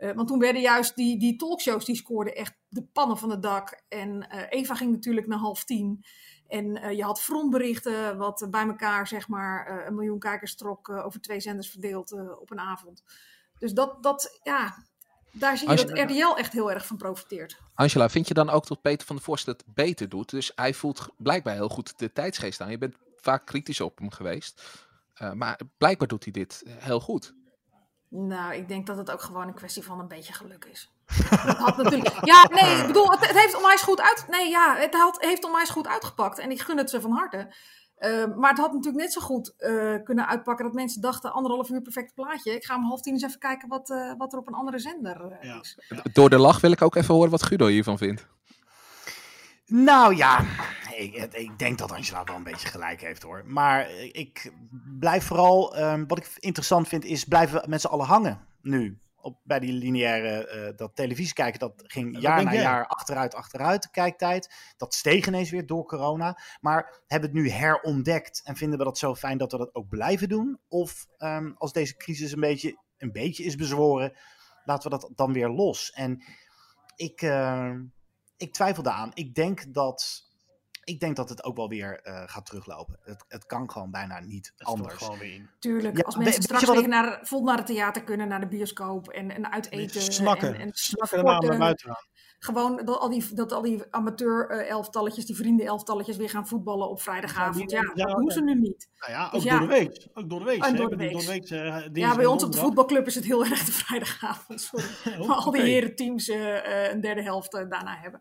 Eh, want toen werden juist die, die talkshows, die scoorden echt de pannen van het dak. En eh, Eva ging natuurlijk naar half tien. En eh, je had frontberichten, wat bij elkaar zeg maar een miljoen kijkers trok over twee zenders verdeeld op een avond. Dus dat, dat ja, daar zie je dat RTL echt heel erg van profiteert. Angela, vind je dan ook dat Peter van der Vorst het beter doet? Dus hij voelt blijkbaar heel goed de tijdsgeest aan. Je bent vaak kritisch op hem geweest. Maar blijkbaar doet hij dit heel goed. Nou, ik denk dat het ook gewoon een kwestie van een beetje geluk is. Het had natuurlijk... Ja, nee, ik bedoel, het, het heeft onwijs goed uit... Nee, ja, het had, heeft onwijs goed uitgepakt. En ik gun het ze van harte. Eh, maar het had natuurlijk net zo goed eh, kunnen uitpakken dat mensen dachten... anderhalf uur perfect plaatje. Ik ga om half tien eens even kijken wat, eh, wat er op een andere zender eh, is. Door de lach wil ik ook even horen wat Guido hiervan vindt. Nou ja, ik, ik denk dat Angela wel een beetje gelijk heeft hoor. Maar ik blijf vooral, ehm, wat ik interessant vind, is blijven we met z'n allen hangen nu. Op, bij die lineaire, eh, dat televisie kijken, dat ging dat jaar na jij. jaar achteruit, achteruit, de kijktijd. Dat steeg ineens weer door corona. Maar hebben we het nu herontdekt en vinden we dat zo fijn dat we dat ook blijven doen? Of ehm, als deze crisis een beetje, een beetje is bezworen, laten we dat dan weer los? En ik, eh, ik twijfel daaraan. Ik denk dat, ik denk dat het ook wel weer eh, gaat teruglopen. Het, het kan gewoon bijna niet anders. gewoon weer in. Tuurlijk, Ja, als we- mensen weet straks weer naar, vol naar het theater kunnen, naar de bioscoop en, en uit eten. snakken. En, en Snakken buiten. Gewoon dat al die, dat al die amateur-elftalletjes, die vrienden-elftalletjes weer gaan voetballen op vrijdagavond. Ja, Ja, dat doen ze nu niet. Nou ja, Dus ook ja. door de week. Ook door de week. Door de week. eh, Ja, bij ons op de voetbalclub is het heel erg de vrijdagavond. Sorry. Oh, Waar al die herenteams eh, eh, een derde helft eh, daarna hebben.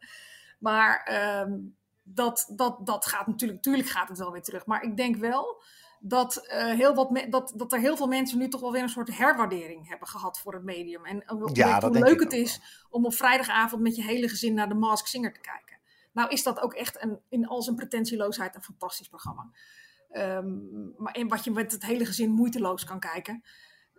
Maar ehm, dat, dat, dat gaat natuurlijk, natuurlijk gaat het wel weer terug. Maar ik denk wel dat, eh, heel wat me- dat, dat er heel veel mensen nu toch wel weer een soort herwaardering hebben gehad voor het medium. En eh, hoe, Ja, leuk het is om op vrijdagavond met je hele gezin naar de Mask Singer te kijken. Nou is dat ook echt een, in al zijn pretentieloosheid een fantastisch programma. Ehm, maar en wat je met het hele gezin moeiteloos kan kijken.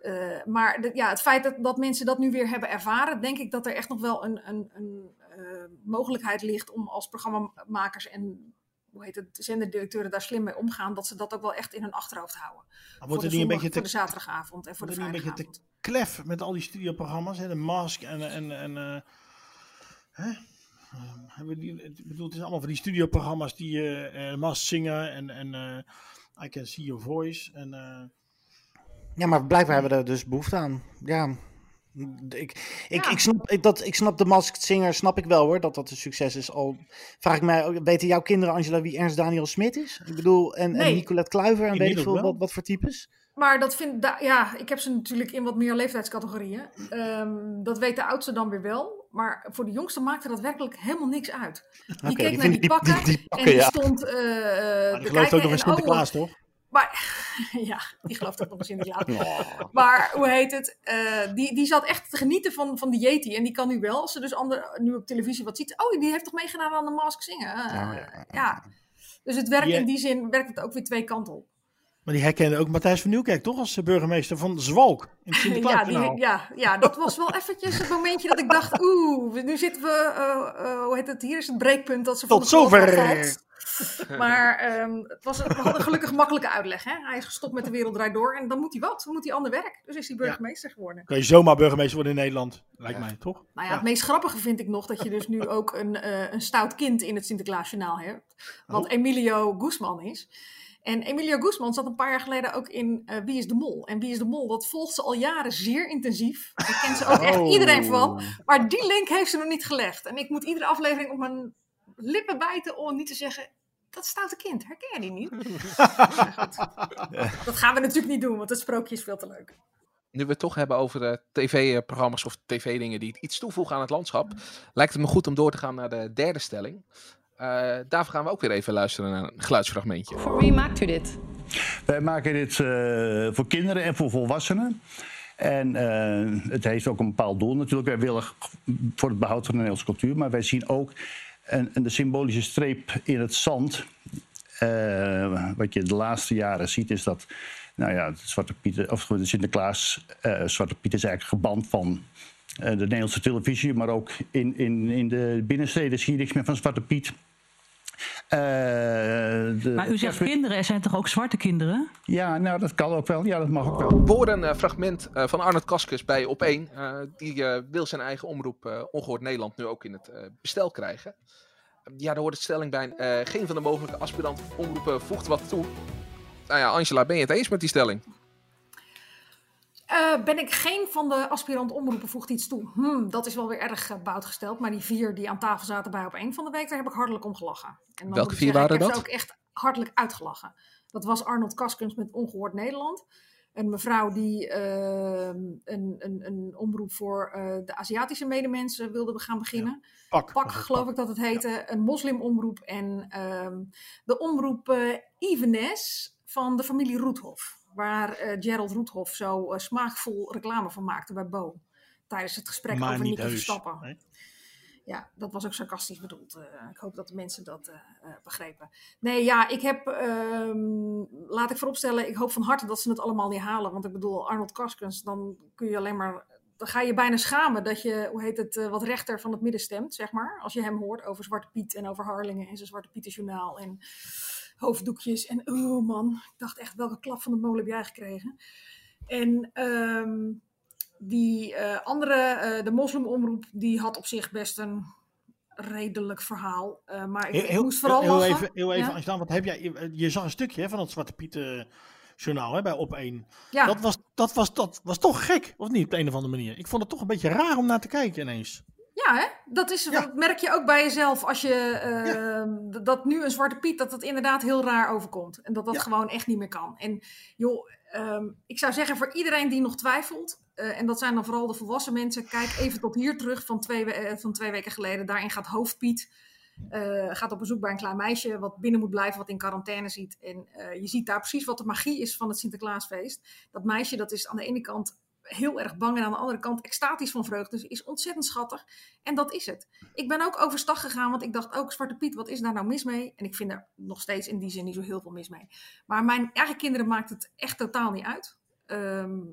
Eh, maar de- ja, het feit dat, dat mensen dat nu weer hebben ervaren, denk ik dat er echt nog wel een, een, een eh, mogelijkheid ligt om als programmamakers en hoe heet het, zenderdirecteuren daar slim mee omgaan, dat ze dat ook wel echt in hun achterhoofd houden. Maar voor, wordt het niet een beetje voor te- de zaterdagavond en voor de niet een beetje vrijdagavond. te klef met al die studioprogramma's, hè? de Mask en... en, en eh, hè? Hebben die, ik bedoel, het is allemaal van die studioprogramma's die eh, Mask zingen en, en I Can See Your Voice. En, Ja, maar blijkbaar hebben we er dus behoefte aan. Ja, Ik, ik, ik, snap, ik, dat, ik snap de Masked Singer, snap ik wel hoor, dat dat een succes is. Al vraag ik mij, ook, weten jouw kinderen, Angela, wie Ernst Daniel Smit is? Ik bedoel, en, en. Nicolette Kluiver en weet ik veel wel. wat, wat voor types? Maar dat vind da- ja, ik heb ze natuurlijk in wat meer leeftijdscategorieën. Ehm, dat weet de oudste dan weer wel. Maar voor de jongste maakte dat werkelijk helemaal niks uit. Die keek die naar die ik- pakken, die- die pakken, en die ja. stond eh Maar te die gelooft kijken ook nog in Sinterklaas, oh, toch? Maar ja, die gelooft ook nog in Sinterklaas. Maar hoe heet het? Eh, die, die zat echt te genieten van, van die Yeti. En die kan nu wel, als ze dus ander, nu op televisie wat ziet. Oh, die heeft toch meegedaan aan de Mask Zingen? Eh, ja. Dus het werkt Die- in die zin werkt het ook weer twee kanten op. Maar die herkende ook Matthijs van Nieuwkerk, toch? Als burgemeester van Zwalk. In het Ja, die, ja, ja, dat was wel eventjes het momentje dat ik dacht, oeh, nu zitten we, eh, eh, hoe heet het, hier is het breekpunt dat ze van Tot de school zover. Maar ehm, het was, we hadden gelukkig makkelijke uitleg. Hè? Hij is gestopt met de wereld draait door en dan moet hij wat, dan moet hij ander werk. Dus is hij burgemeester geworden. Kan je zomaar burgemeester worden in Nederland, lijkt mij, toch? Nou ja, het meest grappige vind ik nog dat je dus nu ook een, eh, een stout kind in het Sinterklaasjournaal hebt. Wat Oh. Emilio Guzman is. En Emilio Guzman zat een paar jaar geleden ook in eh, Wie is de Mol? En Wie is de Mol, dat volgt ze al jaren zeer intensief. Daar kent ze ook echt Oh. iedereen van. Maar die link heeft ze nog niet gelegd. En ik moet iedere aflevering op mijn lippen bijten om niet te zeggen... Dat stoute kind, herken je die niet? Dat gaan we natuurlijk niet doen, want het sprookje is veel te leuk. Nu we het toch hebben over eh, tv-programma's of tv-dingen die iets toevoegen aan het landschap, lijkt het me goed om door te gaan naar de derde stelling. Eh, daarvoor gaan we ook weer even luisteren naar een geluidsfragmentje. Voor wie maakt u dit? Wij maken dit eh, voor kinderen en voor volwassenen. En eh, het heeft ook een bepaald doel natuurlijk. Wij willen voor het behoud van de Nederlandse cultuur. Maar wij zien ook een, een de symbolische streep in het zand. Eh, wat je de laatste jaren ziet is dat... Nou ja, de Zwarte Piet, of de Sinterklaas, eh, Zwarte Piet is eigenlijk geband van eh, de Nederlandse televisie. Maar ook in, in, in de binnensteden zie je niks meer van Zwarte Piet. Eh, de- Maar u zegt kinderen, er zijn toch ook zwarte kinderen? Ja, nou dat kan ook wel. Ja, dat mag ook wel. We horen een eh, fragment eh, van Arnold Kaskus bij Op1. Eh, die eh, wil zijn eigen omroep eh, Ongehoord Nederland nu ook in het eh, bestel krijgen. ja, daar hoort de stelling bij. eh, geen van de mogelijke aspirant omroepen voegt wat toe. Nou ja, Angela, ben je het eens met die stelling? Eh, ben ik geen van de aspirant omroepen voegt iets toe? Hmm, dat is wel weer erg uh, bout gesteld. Maar die vier die aan tafel zaten bij op één van de week, daar heb ik hartelijk om gelachen. En Welke ik vier zeggen, waren ik heb dat? ze ook echt hartelijk uitgelachen. Dat was Arnold Kaskens met Ongehoord Nederland. Een mevrouw die uh, een, een, een omroep voor uh, de Aziatische medemensen wilde gaan beginnen. Ja, pak, pak geloof pak. ik dat het heette. Ja. Een moslimomroep en uh, de omroep Evenes van de familie Roethoff. Waar uh, Gerald Roethoff zo uh, smaakvol reclame van maakte bij Bo. Tijdens het gesprek maar over niet Nicky Verstappen. Nee? Ja, dat was ook sarcastisch bedoeld. Uh, ik hoop dat de mensen dat uh, begrepen. Nee, ja, ik heb, um, laat ik vooropstellen, ik hoop van harte dat ze het allemaal niet halen. Want ik bedoel, Arnold Karskens, dan kun je alleen maar, dan ga je bijna schamen dat je, hoe heet het, wat rechter van het midden stemt, zeg maar. Als je hem hoort over Zwarte Piet en over Harlingen en zijn Zwarte Pietenjournaal en hoofddoekjes. En oh man, ik dacht echt, welke klap van de molen heb jij gekregen? En um, die uh, andere, uh, de moslimomroep, die had op zich best een redelijk verhaal. Uh, maar ik, heel, ik moest vooral heel lachen. even, heel even Ja? Angela, wat heb jij, je, je zag een stukje van het Zwarte Piet eh, journaal hè, bij Op 1. Ja. Dat, was, dat, was, dat was toch gek, of niet, op de een of andere manier? Ik vond het toch een beetje raar om naar te kijken ineens. Ja, hè? Dat, is, Ja. dat merk je ook bij jezelf als je uh, d- dat nu een zwarte piet, dat het inderdaad heel raar overkomt. En dat dat gewoon echt niet meer kan. En joh, um, ik zou zeggen voor iedereen die nog twijfelt, uh, en dat zijn dan vooral de volwassen mensen, kijk even tot hier terug van twee, we- van twee weken geleden. Daarin gaat hoofdpiet. Uh, gaat op bezoek bij een klein meisje wat binnen moet blijven, wat in quarantaine ziet. En je ziet daar precies wat de magie is van het Sinterklaasfeest. Dat meisje dat is aan de ene kant heel erg bang en aan de andere kant extatisch van vreugde. Dus is ontzettend schattig. En dat is het. Ik ben ook overstag gegaan, want ik dacht ook, Zwarte Piet, wat is daar nou mis mee? En ik vind er nog steeds in die zin niet zo heel veel mis mee. Maar mijn eigen kinderen maakt het echt totaal niet uit. Um,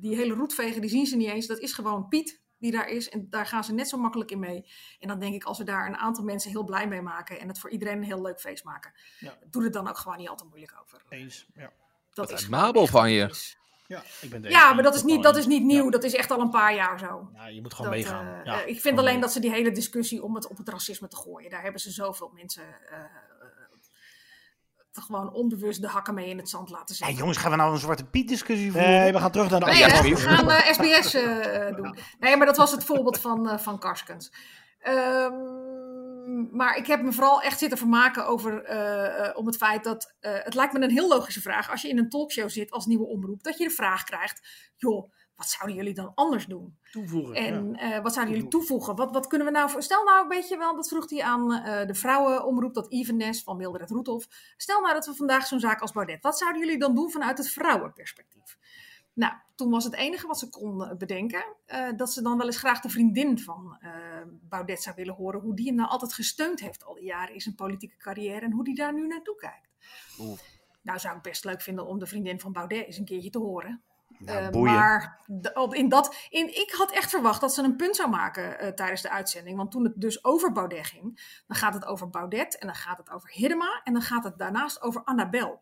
die hele roetvegen, die zien ze niet eens. Dat is gewoon Piet die daar is. En daar gaan ze net zo makkelijk in mee. En dan denk ik, als we daar een aantal mensen heel blij mee maken en het voor iedereen een heel leuk feest maken, Ja. doe het dan ook gewoon niet al te moeilijk over. Eens, ja. Dat Wat is een mabel van je. is. Ja, ik ben Ja, maar dat is niet, dat is niet nieuw. Dat is echt al een paar jaar zo. Ja, je moet gewoon Dat, meegaan. eh, ja, ik vind alleen mee. dat ze die hele discussie om het op het racisme te gooien, daar hebben ze zoveel mensen. eh, gewoon onbewust de hakken mee in het zand laten zetten. jongens, gaan we nou een Zwarte Piet discussie voeren? Nee, we gaan terug naar de Nee, we gaan SBS eh, doen. Nee, maar dat was het voorbeeld van, eh van Karskens. Ehm, maar ik heb me vooral echt zitten vermaken over eh, eh, om het feit dat eh, het lijkt me een heel logische vraag als je in een talkshow zit als nieuwe omroep, dat je de vraag krijgt, joh, wat zouden jullie dan anders doen? Toevoegen. En wat zouden jullie toevoegen? Wat, wat kunnen we nou voor... Stel nou, weet je wel, dat vroeg hij aan eh, de vrouwenomroep, dat evenness van Mildred Roethoff. Stel nou dat we vandaag zo'n zaak als Baudet. Wat zouden jullie dan doen vanuit het vrouwenperspectief? Nou, toen was het enige wat ze kon bedenken, eh, dat ze dan wel eens graag de vriendin van eh, Baudet zou willen horen, hoe die hem nou altijd gesteund heeft al die jaren in zijn politieke carrière en hoe die daar nu naartoe kijkt. Nou, zou ik best leuk vinden om de vriendin van Baudet eens een keertje te horen. Nou, maar in dat, in, ik had echt verwacht dat ze een punt zou maken tijdens de uitzending. Want toen het dus over Baudet ging, dan gaat het over Baudet en dan gaat het over Hiddema en dan gaat het daarnaast over Annabel.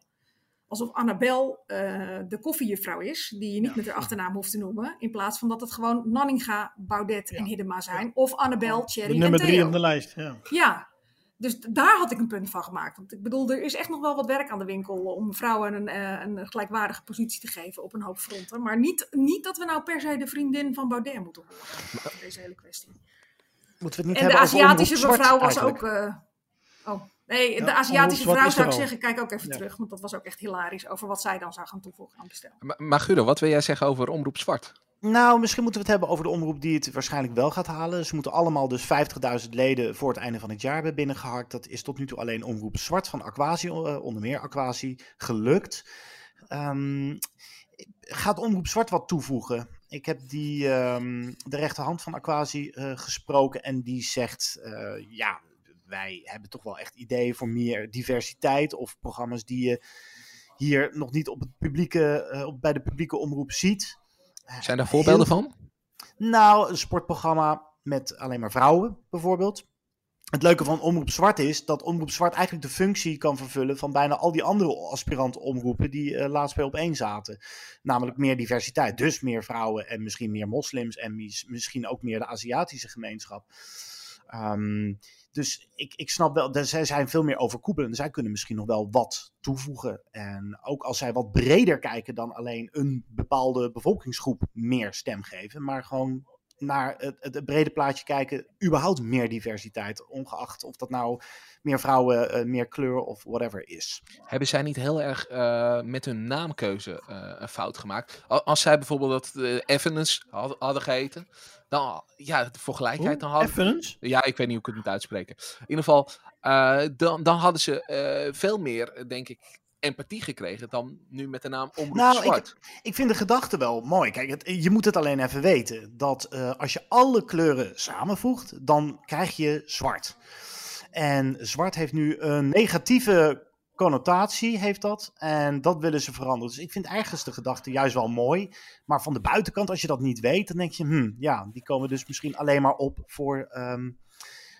Alsof Annabel eh, de koffiejuffrouw is, die je niet met haar achternaam hoeft te noemen. In plaats van dat het gewoon Nanninga, Baudet en Hiddema zijn. Of Annabel, De Thierry en nummer drie op de lijst. Ja. Ja, dus daar had ik een punt van gemaakt. Want ik bedoel, er is echt nog wel wat werk aan de winkel om vrouwen een, eh, een gelijkwaardige positie te geven op een hoop fronten. Maar niet, niet dat we nou per se de vriendin van Baudet moeten horen. in Deze hele kwestie. Moeten we het niet En de hebben over Aziatische mevrouw was eigenlijk? ook. eh, oh, nee, Ja, de Aziatische vrouw zou ik al. zeggen, kijk ook even Ja. terug. Want dat was ook echt hilarisch over wat zij dan zou gaan toevoegen aan bestel. Maar, maar Guido, wat wil jij zeggen over Omroep Zwart? Nou, misschien moeten we het hebben over de omroep die het waarschijnlijk wel gaat halen. Ze moeten allemaal dus 50.000 leden voor het einde van het jaar hebben binnengeharkt. Dat is tot nu toe alleen omroep zwart van Aquasi, eh, onder meer Aquasi, gelukt. Ehm, gaat omroep zwart wat toevoegen? Ik heb die, ehm, de rechterhand van Aquasi eh, gesproken en die zegt, eh, ja, wij hebben toch wel echt ideeën voor meer diversiteit of programma's die je hier nog niet op het publieke, eh, op, bij de publieke omroep ziet. Zijn daar voorbeelden Heel- van? Nou, een sportprogramma met alleen maar vrouwen, bijvoorbeeld. Het leuke van Omroep Zwart is dat Omroep Zwart eigenlijk de functie kan vervullen van bijna al die andere aspirant-omroepen die eh, laatst bij op één zaten. Namelijk meer diversiteit, dus meer vrouwen en misschien meer moslims en mis- misschien ook meer de Aziatische gemeenschap. Ehm, dus ik, ik snap wel, dat zij zijn veel meer overkoepelend. Zij kunnen misschien nog wel wat toevoegen. En ook als zij wat breder kijken dan alleen een bepaalde bevolkingsgroep meer stem geven. Maar gewoon naar het, het, brede plaatje kijken. Überhaupt meer diversiteit. Ongeacht of dat nou meer vrouwen, eh, meer kleur of whatever is. Hebben zij niet heel erg eh, met hun naamkeuze eh, een fout gemaakt? Al- Als zij bijvoorbeeld dat Evans had- hadden geheten, dan, ja, voor gelijkheid, dan hadden... Evans? Ja, ik weet niet hoe ik het moet uitspreken. In ieder geval, eh, dan, dan hadden ze eh, veel meer, denk ik, empathie gekregen dan nu met de naam Omroep Nou, Zwart. ik, ik vind de gedachte wel mooi. Kijk, het, je moet het alleen even weten. Dat eh, als je alle kleuren samenvoegt, dan krijg je zwart. En zwart heeft nu een negatieve connotatie, heeft dat. En dat willen ze veranderen. Dus ik vind ergens de gedachte juist wel mooi. Maar van de buitenkant, als je dat niet weet, dan denk je, hmm, ja, die komen dus misschien alleen maar op voor, ehm,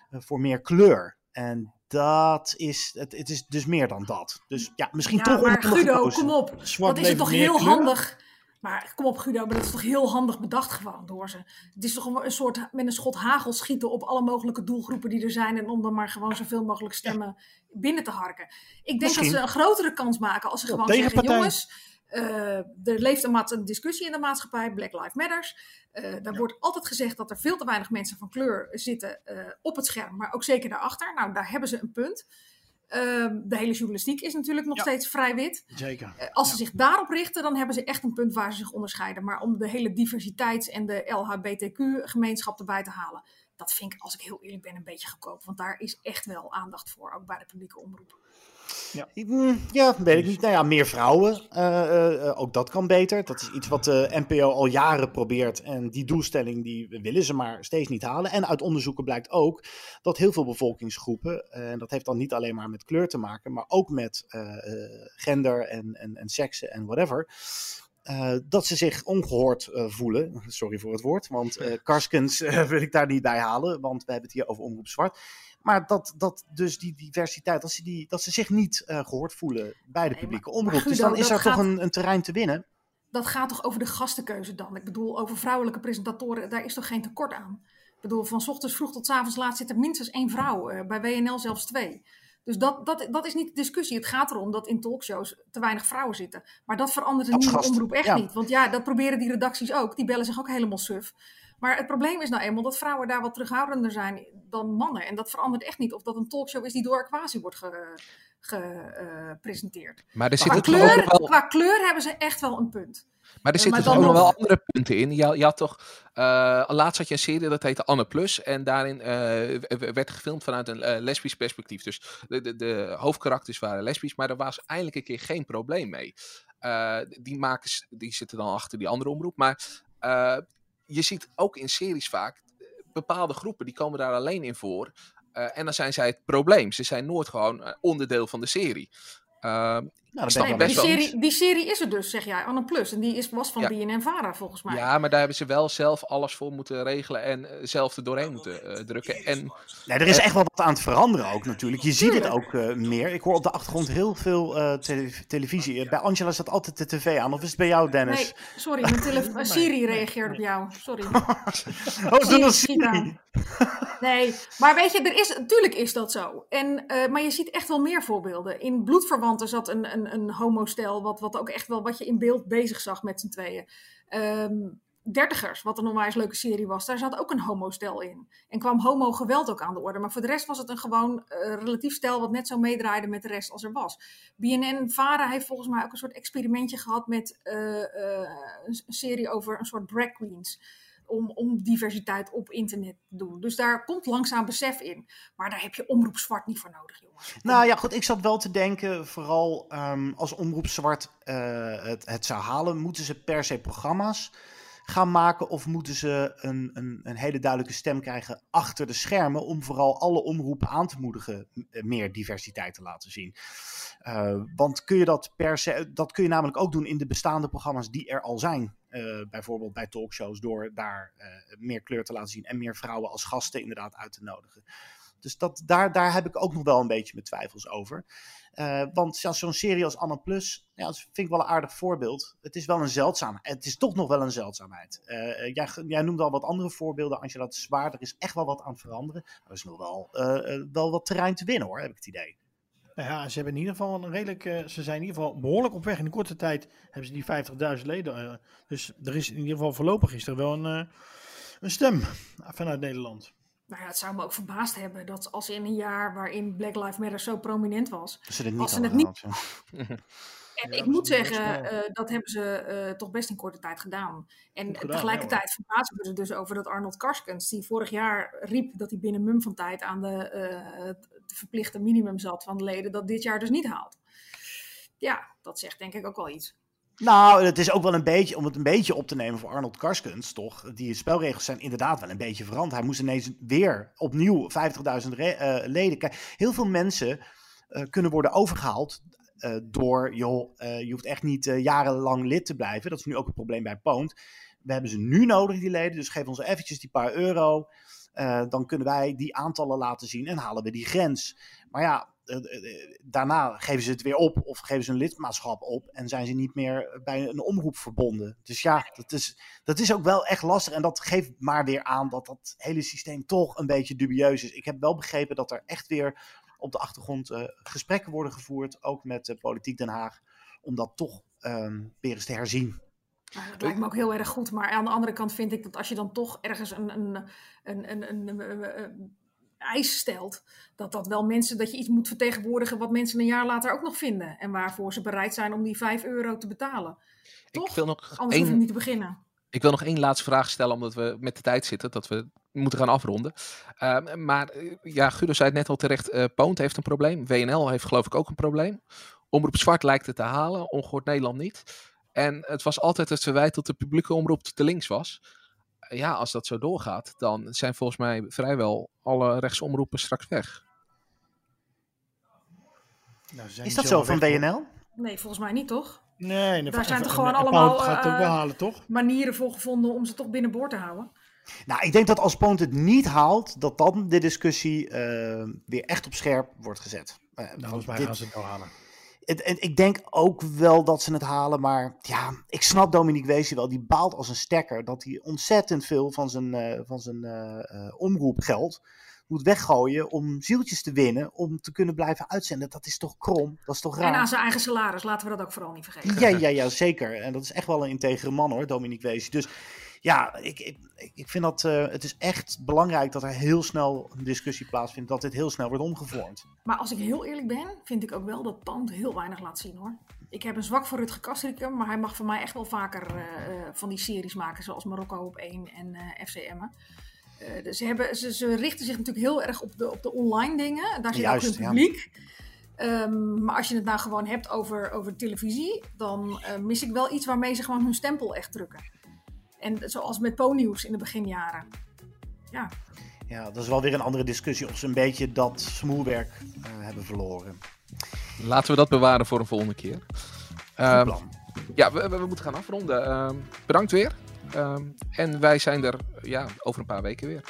eh, voor meer kleur. En dat is, het, het is dus meer dan dat. Dus ja, misschien Ja, toch maar Guido, kom op. Zwart dat is levert toch heel kleur? handig. Maar kom op, Guido, maar dat is toch heel handig bedacht gewoon door ze. Het is toch een- soort met een schot hagel schieten op alle mogelijke doelgroepen die er zijn. En om dan maar gewoon zoveel mogelijk stemmen binnen te harken. Ik denk Misschien. dat ze een grotere kans maken als ze Ja, gewoon zeggen: jongens, eh, er leeft een, een discussie in de maatschappij, Black Lives Matters. Eh daar wordt altijd gezegd dat er veel te weinig mensen van kleur zitten eh, op het scherm, maar ook zeker daarachter. Nou, daar hebben ze een punt. Ehm, de hele journalistiek is natuurlijk nog steeds vrij wit. Zeker. Eh, Als ze zich daarop richten, dan hebben ze echt een punt waar ze zich onderscheiden. Maar om de hele diversiteiteits- en de LHBTQ-gemeenschap erbij te halen, dat vind ik, als ik heel eerlijk ben, een beetje goedkoop. Want daar is echt wel aandacht voor, ook bij de publieke omroep. Ja, Mm, ja weet ik niet. Nou ja, meer vrouwen. eh, eh, eh, ook dat kan beter. Dat is iets wat de NPO al jaren probeert. En die doelstelling die willen ze maar steeds niet halen. En uit onderzoeken blijkt ook dat heel veel bevolkingsgroepen, en dat heeft dan niet alleen maar met kleur te maken, maar ook met gender en, en, en seksen en whatever. dat ze zich ongehoord eh, voelen. Sorry voor het woord, want Karskens wil ik daar niet bij halen, want we hebben het hier over Omroep Zwart. Maar dat, dat dus die diversiteit, dat ze, die, dat ze zich niet eh, gehoord voelen bij de publieke omroep. dus Guido, dan is er toch een, een terrein te winnen. Dat gaat toch over de gastenkeuze dan? Ik bedoel, over vrouwelijke presentatoren, daar is toch geen tekort aan? Ik bedoel, van 's ochtends vroeg tot 's avonds laat zit er minstens één vrouw. eh, bij WNL zelfs twee. Dus dat, dat, dat is niet de discussie. Het gaat erom dat in talkshows te weinig vrouwen zitten. Maar dat verandert Als nieuwe omroep echt ja. niet. Want ja, dat proberen die redacties ook. Die bellen zich ook helemaal suf. Maar het probleem is nou eenmaal dat vrouwen daar wat terughoudender zijn dan mannen. En dat verandert echt niet of dat een talkshow is die door Aquasi wordt ge- gepresenteerd. Maar er qua, kleur, ook wel- qua kleur hebben ze echt wel een punt. Maar er Eh, zitten toch ook nog wel andere punten in. Je, je had toch, eh, laatst had je een serie dat heette Anne Plus. En daarin eh, werd gefilmd vanuit een eh, lesbisch perspectief. Dus de, de, de hoofdkarakters waren lesbisch, maar er was eindelijk een keer geen probleem mee. Eh, die makers die zitten dan achter die andere omroep. Maar eh, je ziet ook in series vaak eh, bepaalde groepen die komen daar alleen in voor. Eh, en dan zijn zij het probleem. Ze zijn nooit gewoon eh, onderdeel van de serie. Eh, Nee, best die, serie, die serie is er dus, zeg jij, Anne Plus. En die is, was van Ja. BNN-Vara volgens mij. Ja, maar daar hebben ze wel zelf alles voor moeten regelen en eh, zelf er doorheen moeten eh, drukken. En, Nee, er is echt wel wat aan het veranderen ook natuurlijk. Je ziet het ook eh, meer. Ik hoor op de achtergrond heel veel eh, tele- televisie. Bij Angela staat altijd de tv aan. Of is het bij jou, Dennis? Nee, sorry, mijn Siri reageert op jou. Sorry. Oh, schiet aan. Nee, maar weet je, er is, natuurlijk is dat zo. En, eh, maar je ziet echt wel meer voorbeelden. In Bloedverwanten zat een, een, een homostel, wat, wat ook echt wel wat je in beeld bezig zag met z'n tweeën. Ehm, Dertigers, wat een onwijs leuke serie was, daar zat ook een homostel in. En kwam homo-geweld ook aan de orde. Maar voor de rest was het een gewoon eh, relatief stel wat net zo meedraaide met de rest als er was. BNN-Vara heeft volgens mij ook een soort experimentje gehad met eh, eh, een serie over een soort drag queens om, om diversiteit op internet te doen. Dus daar komt langzaam besef in. Maar daar heb je omroep zwart niet voor nodig, jongens. Nou ja, goed. Ik zat wel te denken, vooral ehm, als Omroep Zwart eh, het, het zou halen, moeten ze per se programma's gaan maken of moeten ze een, een, een hele duidelijke stem krijgen achter de schermen om vooral alle omroepen aan te moedigen eh, meer diversiteit te laten zien. Eh, want kun je dat per se, dat kun je namelijk ook doen in de bestaande programma's die er al zijn. Eh, bijvoorbeeld bij talkshows door daar eh, meer kleur te laten zien en meer vrouwen als gasten inderdaad uit te nodigen. Dus dat, daar, daar heb ik ook nog wel een beetje mijn twijfels over. Eh, want zo'n serie als Anne Plus, ja, dat vind ik wel een aardig voorbeeld. Het is wel een zeldzaamheid. Het is toch nog wel een zeldzaamheid. Jij, jij noemde al wat andere voorbeelden. Angela, dat is waar. Er is echt wel wat aan veranderen. Er is nog wel, wel wat terrein te winnen hoor, heb ik het idee. Nou ja, ze hebben in ieder geval een redelijk. eh, ze zijn in ieder geval behoorlijk op weg. In een korte tijd hebben ze die 50.000 leden. eh, dus er is in ieder geval voorlopig is er wel een, eh, een stem vanuit Nederland. Nou ja, het zou me ook verbaasd hebben dat als in een jaar waarin Black Lives Matter zo prominent was, Dat ze als ze hadden het niet. En Ja, ik moet zeggen, eh, dat hebben ze eh, toch best in korte tijd gedaan. En gedaan, tegelijkertijd verbazen we er dus over dat Arnold Karskens, die vorig jaar riep dat hij binnen mum van tijd aan de, eh, verplichte minimum zat van de leden, dat dit jaar dus niet haalt. Ja, dat zegt denk ik ook wel iets. Nou, het is ook wel een beetje, om het een beetje op te nemen voor Arnold Karskens, toch? Die spelregels zijn inderdaad wel een beetje veranderd. Hij moest ineens weer opnieuw 50.000 re- eh, leden. Kijk, heel veel mensen kunnen worden overgehaald eh, door, joh, eh, je hoeft echt niet eh, jarenlang lid te blijven. Dat is nu ook een probleem bij Poont. We hebben ze nu nodig, die leden, dus geef ons eventjes die paar euro. Dan kunnen wij die aantallen laten zien en halen we die grens. Maar ja, daarna geven ze het weer op of geven ze een lidmaatschap op en zijn ze niet meer bij een omroep verbonden. Dus ja, dat is, dat is ook wel echt lastig en dat geeft maar weer aan dat dat hele systeem toch een beetje dubieus is. Ik heb wel begrepen dat er echt weer op de achtergrond eh, gesprekken worden gevoerd, ook met Politiek Den Haag, om dat toch ehm, weer eens te herzien. Nou, dat lijkt me ook heel erg goed. Maar aan de andere kant vind ik dat als je dan toch ergens een, een, een, een, een, een- een eis stelt, dat dat wel mensen, dat je iets moet vertegenwoordigen wat mensen een jaar later ook nog vinden. En waarvoor ze bereid zijn om die 5 euro te betalen. Toch? Ik wil nog Anders hoef je één- niet te beginnen. Ik wil nog één laatste vraag stellen, omdat we met de tijd zitten, dat we moeten gaan afronden. Ehm, maar eh, ja, Guido zei het net al terecht, eh Poont heeft een probleem. WNL heeft geloof ik ook een probleem. Omroep Zwart lijkt het te halen, Ongehoord Nederland niet. En het was altijd het verwijt dat de publieke omroep te links was. Ja, als dat zo doorgaat, dan zijn volgens mij vrijwel alle rechtsomroepen straks weg. Nou, Is dat zo van. WNL? Nee, volgens mij niet, toch? Nee, nee, Daar zijn toch gewoon allemaal gaat eh, toch? manieren voor gevonden om ze toch binnenboord te houden. Nou, ik denk dat als Poont het niet haalt, dat dan de discussie eh, weer echt op scherp wordt gezet. Nou, want volgens mij dit- gaan ze het wel halen. het, ik denk ook wel dat ze het halen, maar ja, ik snap Dominique Weesje wel. Die baalt als een stekker dat hij ontzettend veel van zijn, eh, van zijn eh, eh, omroep geld moet weggooien om zieltjes te winnen, om te kunnen blijven uitzenden. Dat is toch krom? Dat is toch raar? En aan zijn eigen salaris, laten we dat ook vooral niet vergeten. Ja, ja, ja, zeker. En dat is echt wel een integere man hoor, Dominique Wees. Dus ja, ik, ik, ik vind dat eh, het is echt belangrijk dat er heel snel een discussie plaatsvindt, dat dit heel snel wordt omgevormd. Maar als ik heel eerlijk ben, vind ik ook wel dat Tand heel weinig laat zien hoor. Ik heb een zwak voor Rutger Kastrikum, maar hij mag voor mij echt wel vaker uh, van die series maken, zoals Marokko op 1 en uh, FC Emmen. Uh, dus ze, hebben, ze, ze, richten zich natuurlijk heel erg op de, op de online dingen. Daar zit Juist, ook hun publiek. Ja. Um, maar als je het nou gewoon hebt over, over televisie, dan mis ik wel iets waarmee ze gewoon hun stempel echt drukken. En zoals met Po-nieuws in de beginjaren. Ja. Ja, dat is wel weer een andere discussie of ze een beetje dat smoelwerk hebben verloren. Laten we dat bewaren voor een volgende keer. Uh, ja, we, we, we, moeten gaan afronden. Uh, bedankt weer. Uh, en wij zijn er ja, over een paar weken weer.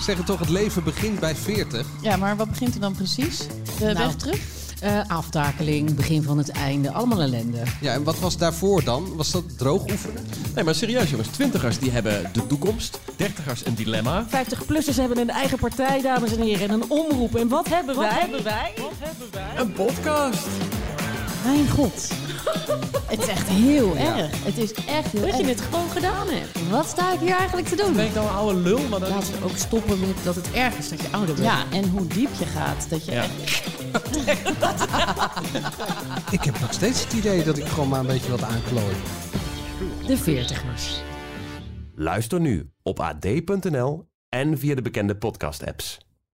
Zeggen toch, het leven begint bij 40. Ja, maar wat begint er dan precies? De nou, weg terug? Uh, aftakeling, begin van het einde, allemaal ellende. Ja, en wat was daarvoor dan? Was dat droog oefenen? Nee, maar serieus jongens. Twintigers die hebben de toekomst. Dertigers een dilemma. 50-plussers hebben een eigen partij, dames en heren. En een omroep. En wat hebben wat wij? Hebben wij? Wat hebben wij? Een podcast. Mijn god. het is echt heel ja. erg. Het is echt heel dat erg. Dat je het gewoon gedaan hebt. Wat sta ik hier eigenlijk te doen? Ben ik dan een oude lul? Maar dan... Laten we ook stoppen met dat het erg is dat je ouder bent. Ja, en hoe diep je gaat. Dat je ja. echt... ik heb nog steeds het idee dat ik gewoon maar een beetje wat aanklooi. De veertigers. Luister nu op ad.nl en via de bekende podcast-apps.